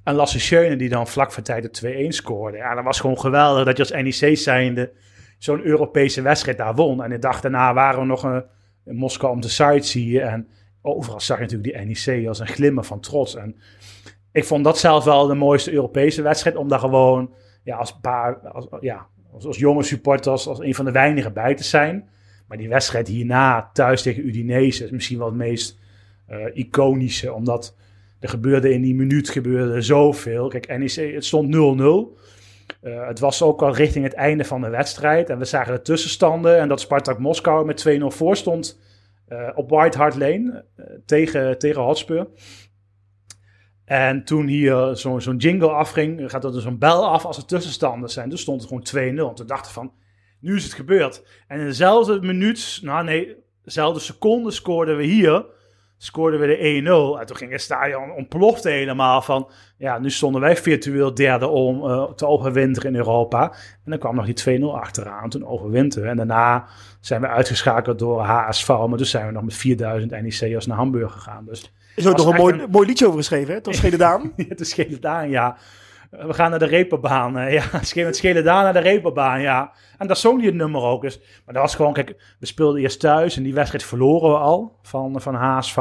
En Lasse Schöne die dan vlak voor tijd de 2-1 scoorde. Ja, dat was gewoon geweldig dat je als NEC zijnde zo'n Europese wedstrijd daar won. En de dag daarna waren we nog een, in Moskou om te sightseeën. En overal zag je natuurlijk die NEC als een glimmer van trots. En ik vond dat zelf wel de mooiste Europese wedstrijd. Om daar gewoon ja, als, paar, als, ja, als, als jonge supporters, als een van de weinigen bij te zijn. Maar die wedstrijd hierna, thuis tegen Udinese, is misschien wel het meest eh, iconische. Omdat er gebeurde in die minuut gebeurde zoveel. Kijk, NEC, het stond 0-0. Eh, het was ook al richting het einde van de wedstrijd. En we zagen de tussenstanden. En dat Spartak Moskou met 2-0 voor stond eh, op White Hart Lane tegen, tegen Hotspur. En toen hier zo'n zo'n jingle afging, gaat er dus een bel af als er tussenstanden zijn. Toen stond het gewoon 2-0. En toen dachten van, nu is het gebeurd. En in dezelfde minuut, nou nee, dezelfde seconde scoorden we hier, scoorden we de 1-0. En toen ging het stadion ontplofte helemaal van, ja, nu stonden wij virtueel derde om eh, te overwinteren in Europa. En dan kwam nog die 2-0 achteraan, toen overwinteren. En daarna zijn we uitgeschakeld door HSV, maar toen zijn we nog met 4000 NEC'ers naar Hamburg gegaan. Dus Er is ook was nog een mooi, een- mooi liedje over geschreven, hè? Toch Schede Daan? het is Scheledaan, ja. We gaan naar de reperbaan. eh, ja, met Scheledaan naar de reperbaan, ja. En daar zong hij het nummer ook. Dus, maar dat was gewoon, kijk, we speelden eerst thuis en die wedstrijd verloren we al van, van HSV.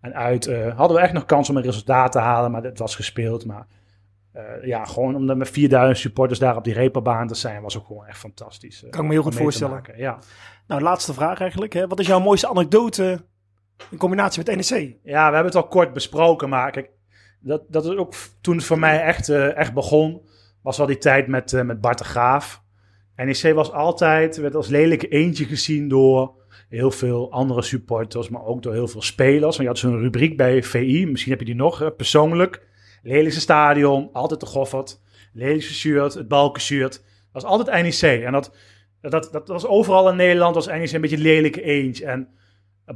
En uit eh, hadden we echt nog kans om een resultaat te halen, maar het was gespeeld. Maar eh, ja, gewoon om met 4000 supporters daar op die reperbaan te zijn, was ook gewoon echt fantastisch. eh, Kan ik me heel goed voorstellen. Ja. Nou, laatste vraag eigenlijk. Hè? Wat is jouw mooiste anekdote in combinatie met NEC? Ja, we hebben het al kort besproken, maar kijk, dat, dat is ook toen het voor mij echt, eh, echt begon, was wel die tijd met, eh, met Bart de Graaf. NEC was altijd, werd als lelijke eentje gezien door heel veel andere supporters, maar ook door heel veel spelers. Want je had zo'n rubriek bij VI, misschien heb je die nog, persoonlijk. Lelijkste stadion, altijd de Goffert. Lelijkste shirt, het balkenshirt. Dat was altijd NEC. En dat, dat, dat was overal in Nederland, was NEC een beetje lelijke eentje. En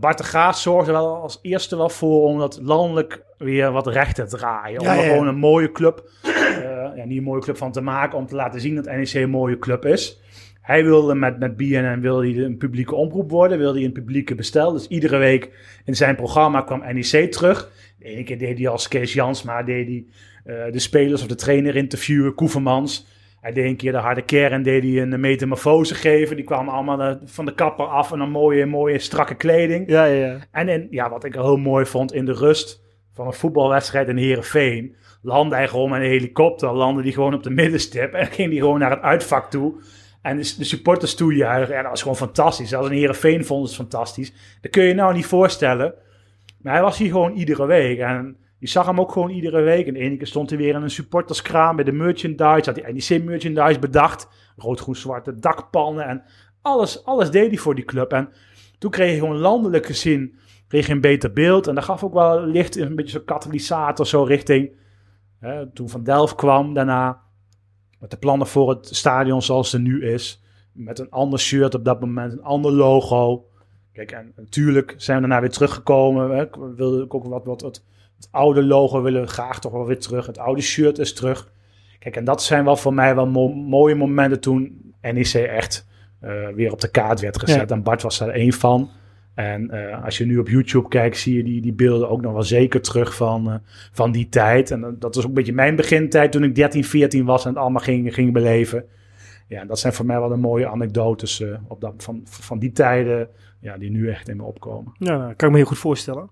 Bart de Graaf zorgde wel als eerste wel voor om dat landelijk weer wat recht te draaien. Om Ja, er gewoon een mooie club, eh, ja, niet een mooie club van te maken, om te laten zien dat NEC een mooie club is. Hij wilde met, met BNN wilde hij een publieke omroep worden, wilde hij een publieke bestel. Dus iedere week in zijn programma kwam NEC terug. De ene keer deed hij als Kees Jansma, deed hij eh, de spelers of de trainer interviewen, Koevermans. Hij deed een keer de harde kern, deed hij een metamorfose geven. Die kwamen allemaal eh, van de kapper af en een mooie, mooie strakke kleding. Ja, ja, ja. En in, ja, wat ik heel mooi vond, in de rust van een voetbalwedstrijd in Heerenveen... landde hij gewoon met een helikopter, landde die gewoon op de middenstip... en ging die gewoon naar het uitvak toe... En de, de supporters toejuichen. Ja, dat was gewoon fantastisch. Zelfs in Heerenveen vonden ze het fantastisch. Dat kun je je nou niet voorstellen. Maar hij was hier gewoon iedere week. En je zag hem ook gewoon iedere week. En de keer stond hij weer in een supporterskraam bij de merchandise. Had hij NEC merchandise bedacht. Rood, groen, zwarte dakpannen. En alles, alles deed hij voor die club. En toen kreeg je gewoon landelijk gezien kreeg een beter beeld. En dat gaf ook wel licht een beetje zo'n katalysator zo richting... Hè, toen Van Delft kwam daarna... Met de plannen voor het stadion zoals het nu is. Met een ander shirt op dat moment, een ander logo. Kijk, en natuurlijk zijn we daarna weer teruggekomen. Hè. We wilden ook wat, wat, wat, het oude logo willen we graag toch wel weer terug. Het oude shirt is terug. Kijk, en dat zijn wel voor mij wel mo- mooie momenten toen NEC echt eh, weer op de kaart werd gezet. En Bart was daar één van. En eh, als je nu op YouTube kijkt, zie je die, die beelden ook nog wel zeker terug van, eh, van die tijd. En dat- dat was ook een beetje mijn begintijd toen ik 13, 14 was en het allemaal ging, ging beleven. Ja, dat zijn voor mij wel de mooie anekdotes op dat, van, van die tijden, ja, die nu echt in me opkomen. Ja, nou, kan ik me heel goed voorstellen.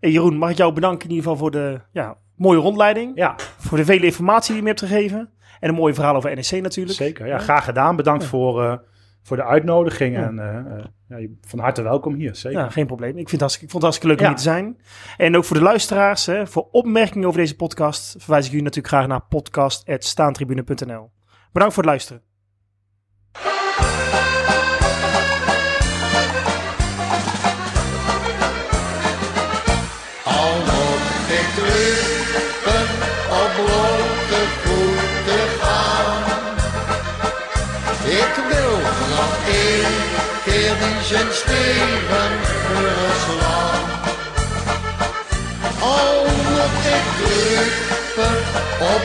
En Jeroen, mag ik jou bedanken in ieder geval voor de ja, mooie rondleiding. Ja, Voor de vele informatie die je me hebt gegeven. En een mooie verhaal over NEC natuurlijk. zeker. Ja, graag gedaan. Bedankt voor, eh, voor de uitnodiging. Ja. En eh, eh, ja, van harte welkom hier, zeker. Ja, geen probleem. Ik, vind het hartstikke, ik vond het hartstikke leuk om hier te zijn. En ook voor de luisteraars, hè, voor opmerkingen over deze podcast, verwijs ik jullie natuurlijk graag naar podcast.staantribune.nl. Bedankt voor het luisteren. Zijn steven verslaan. Al moet ik terugven op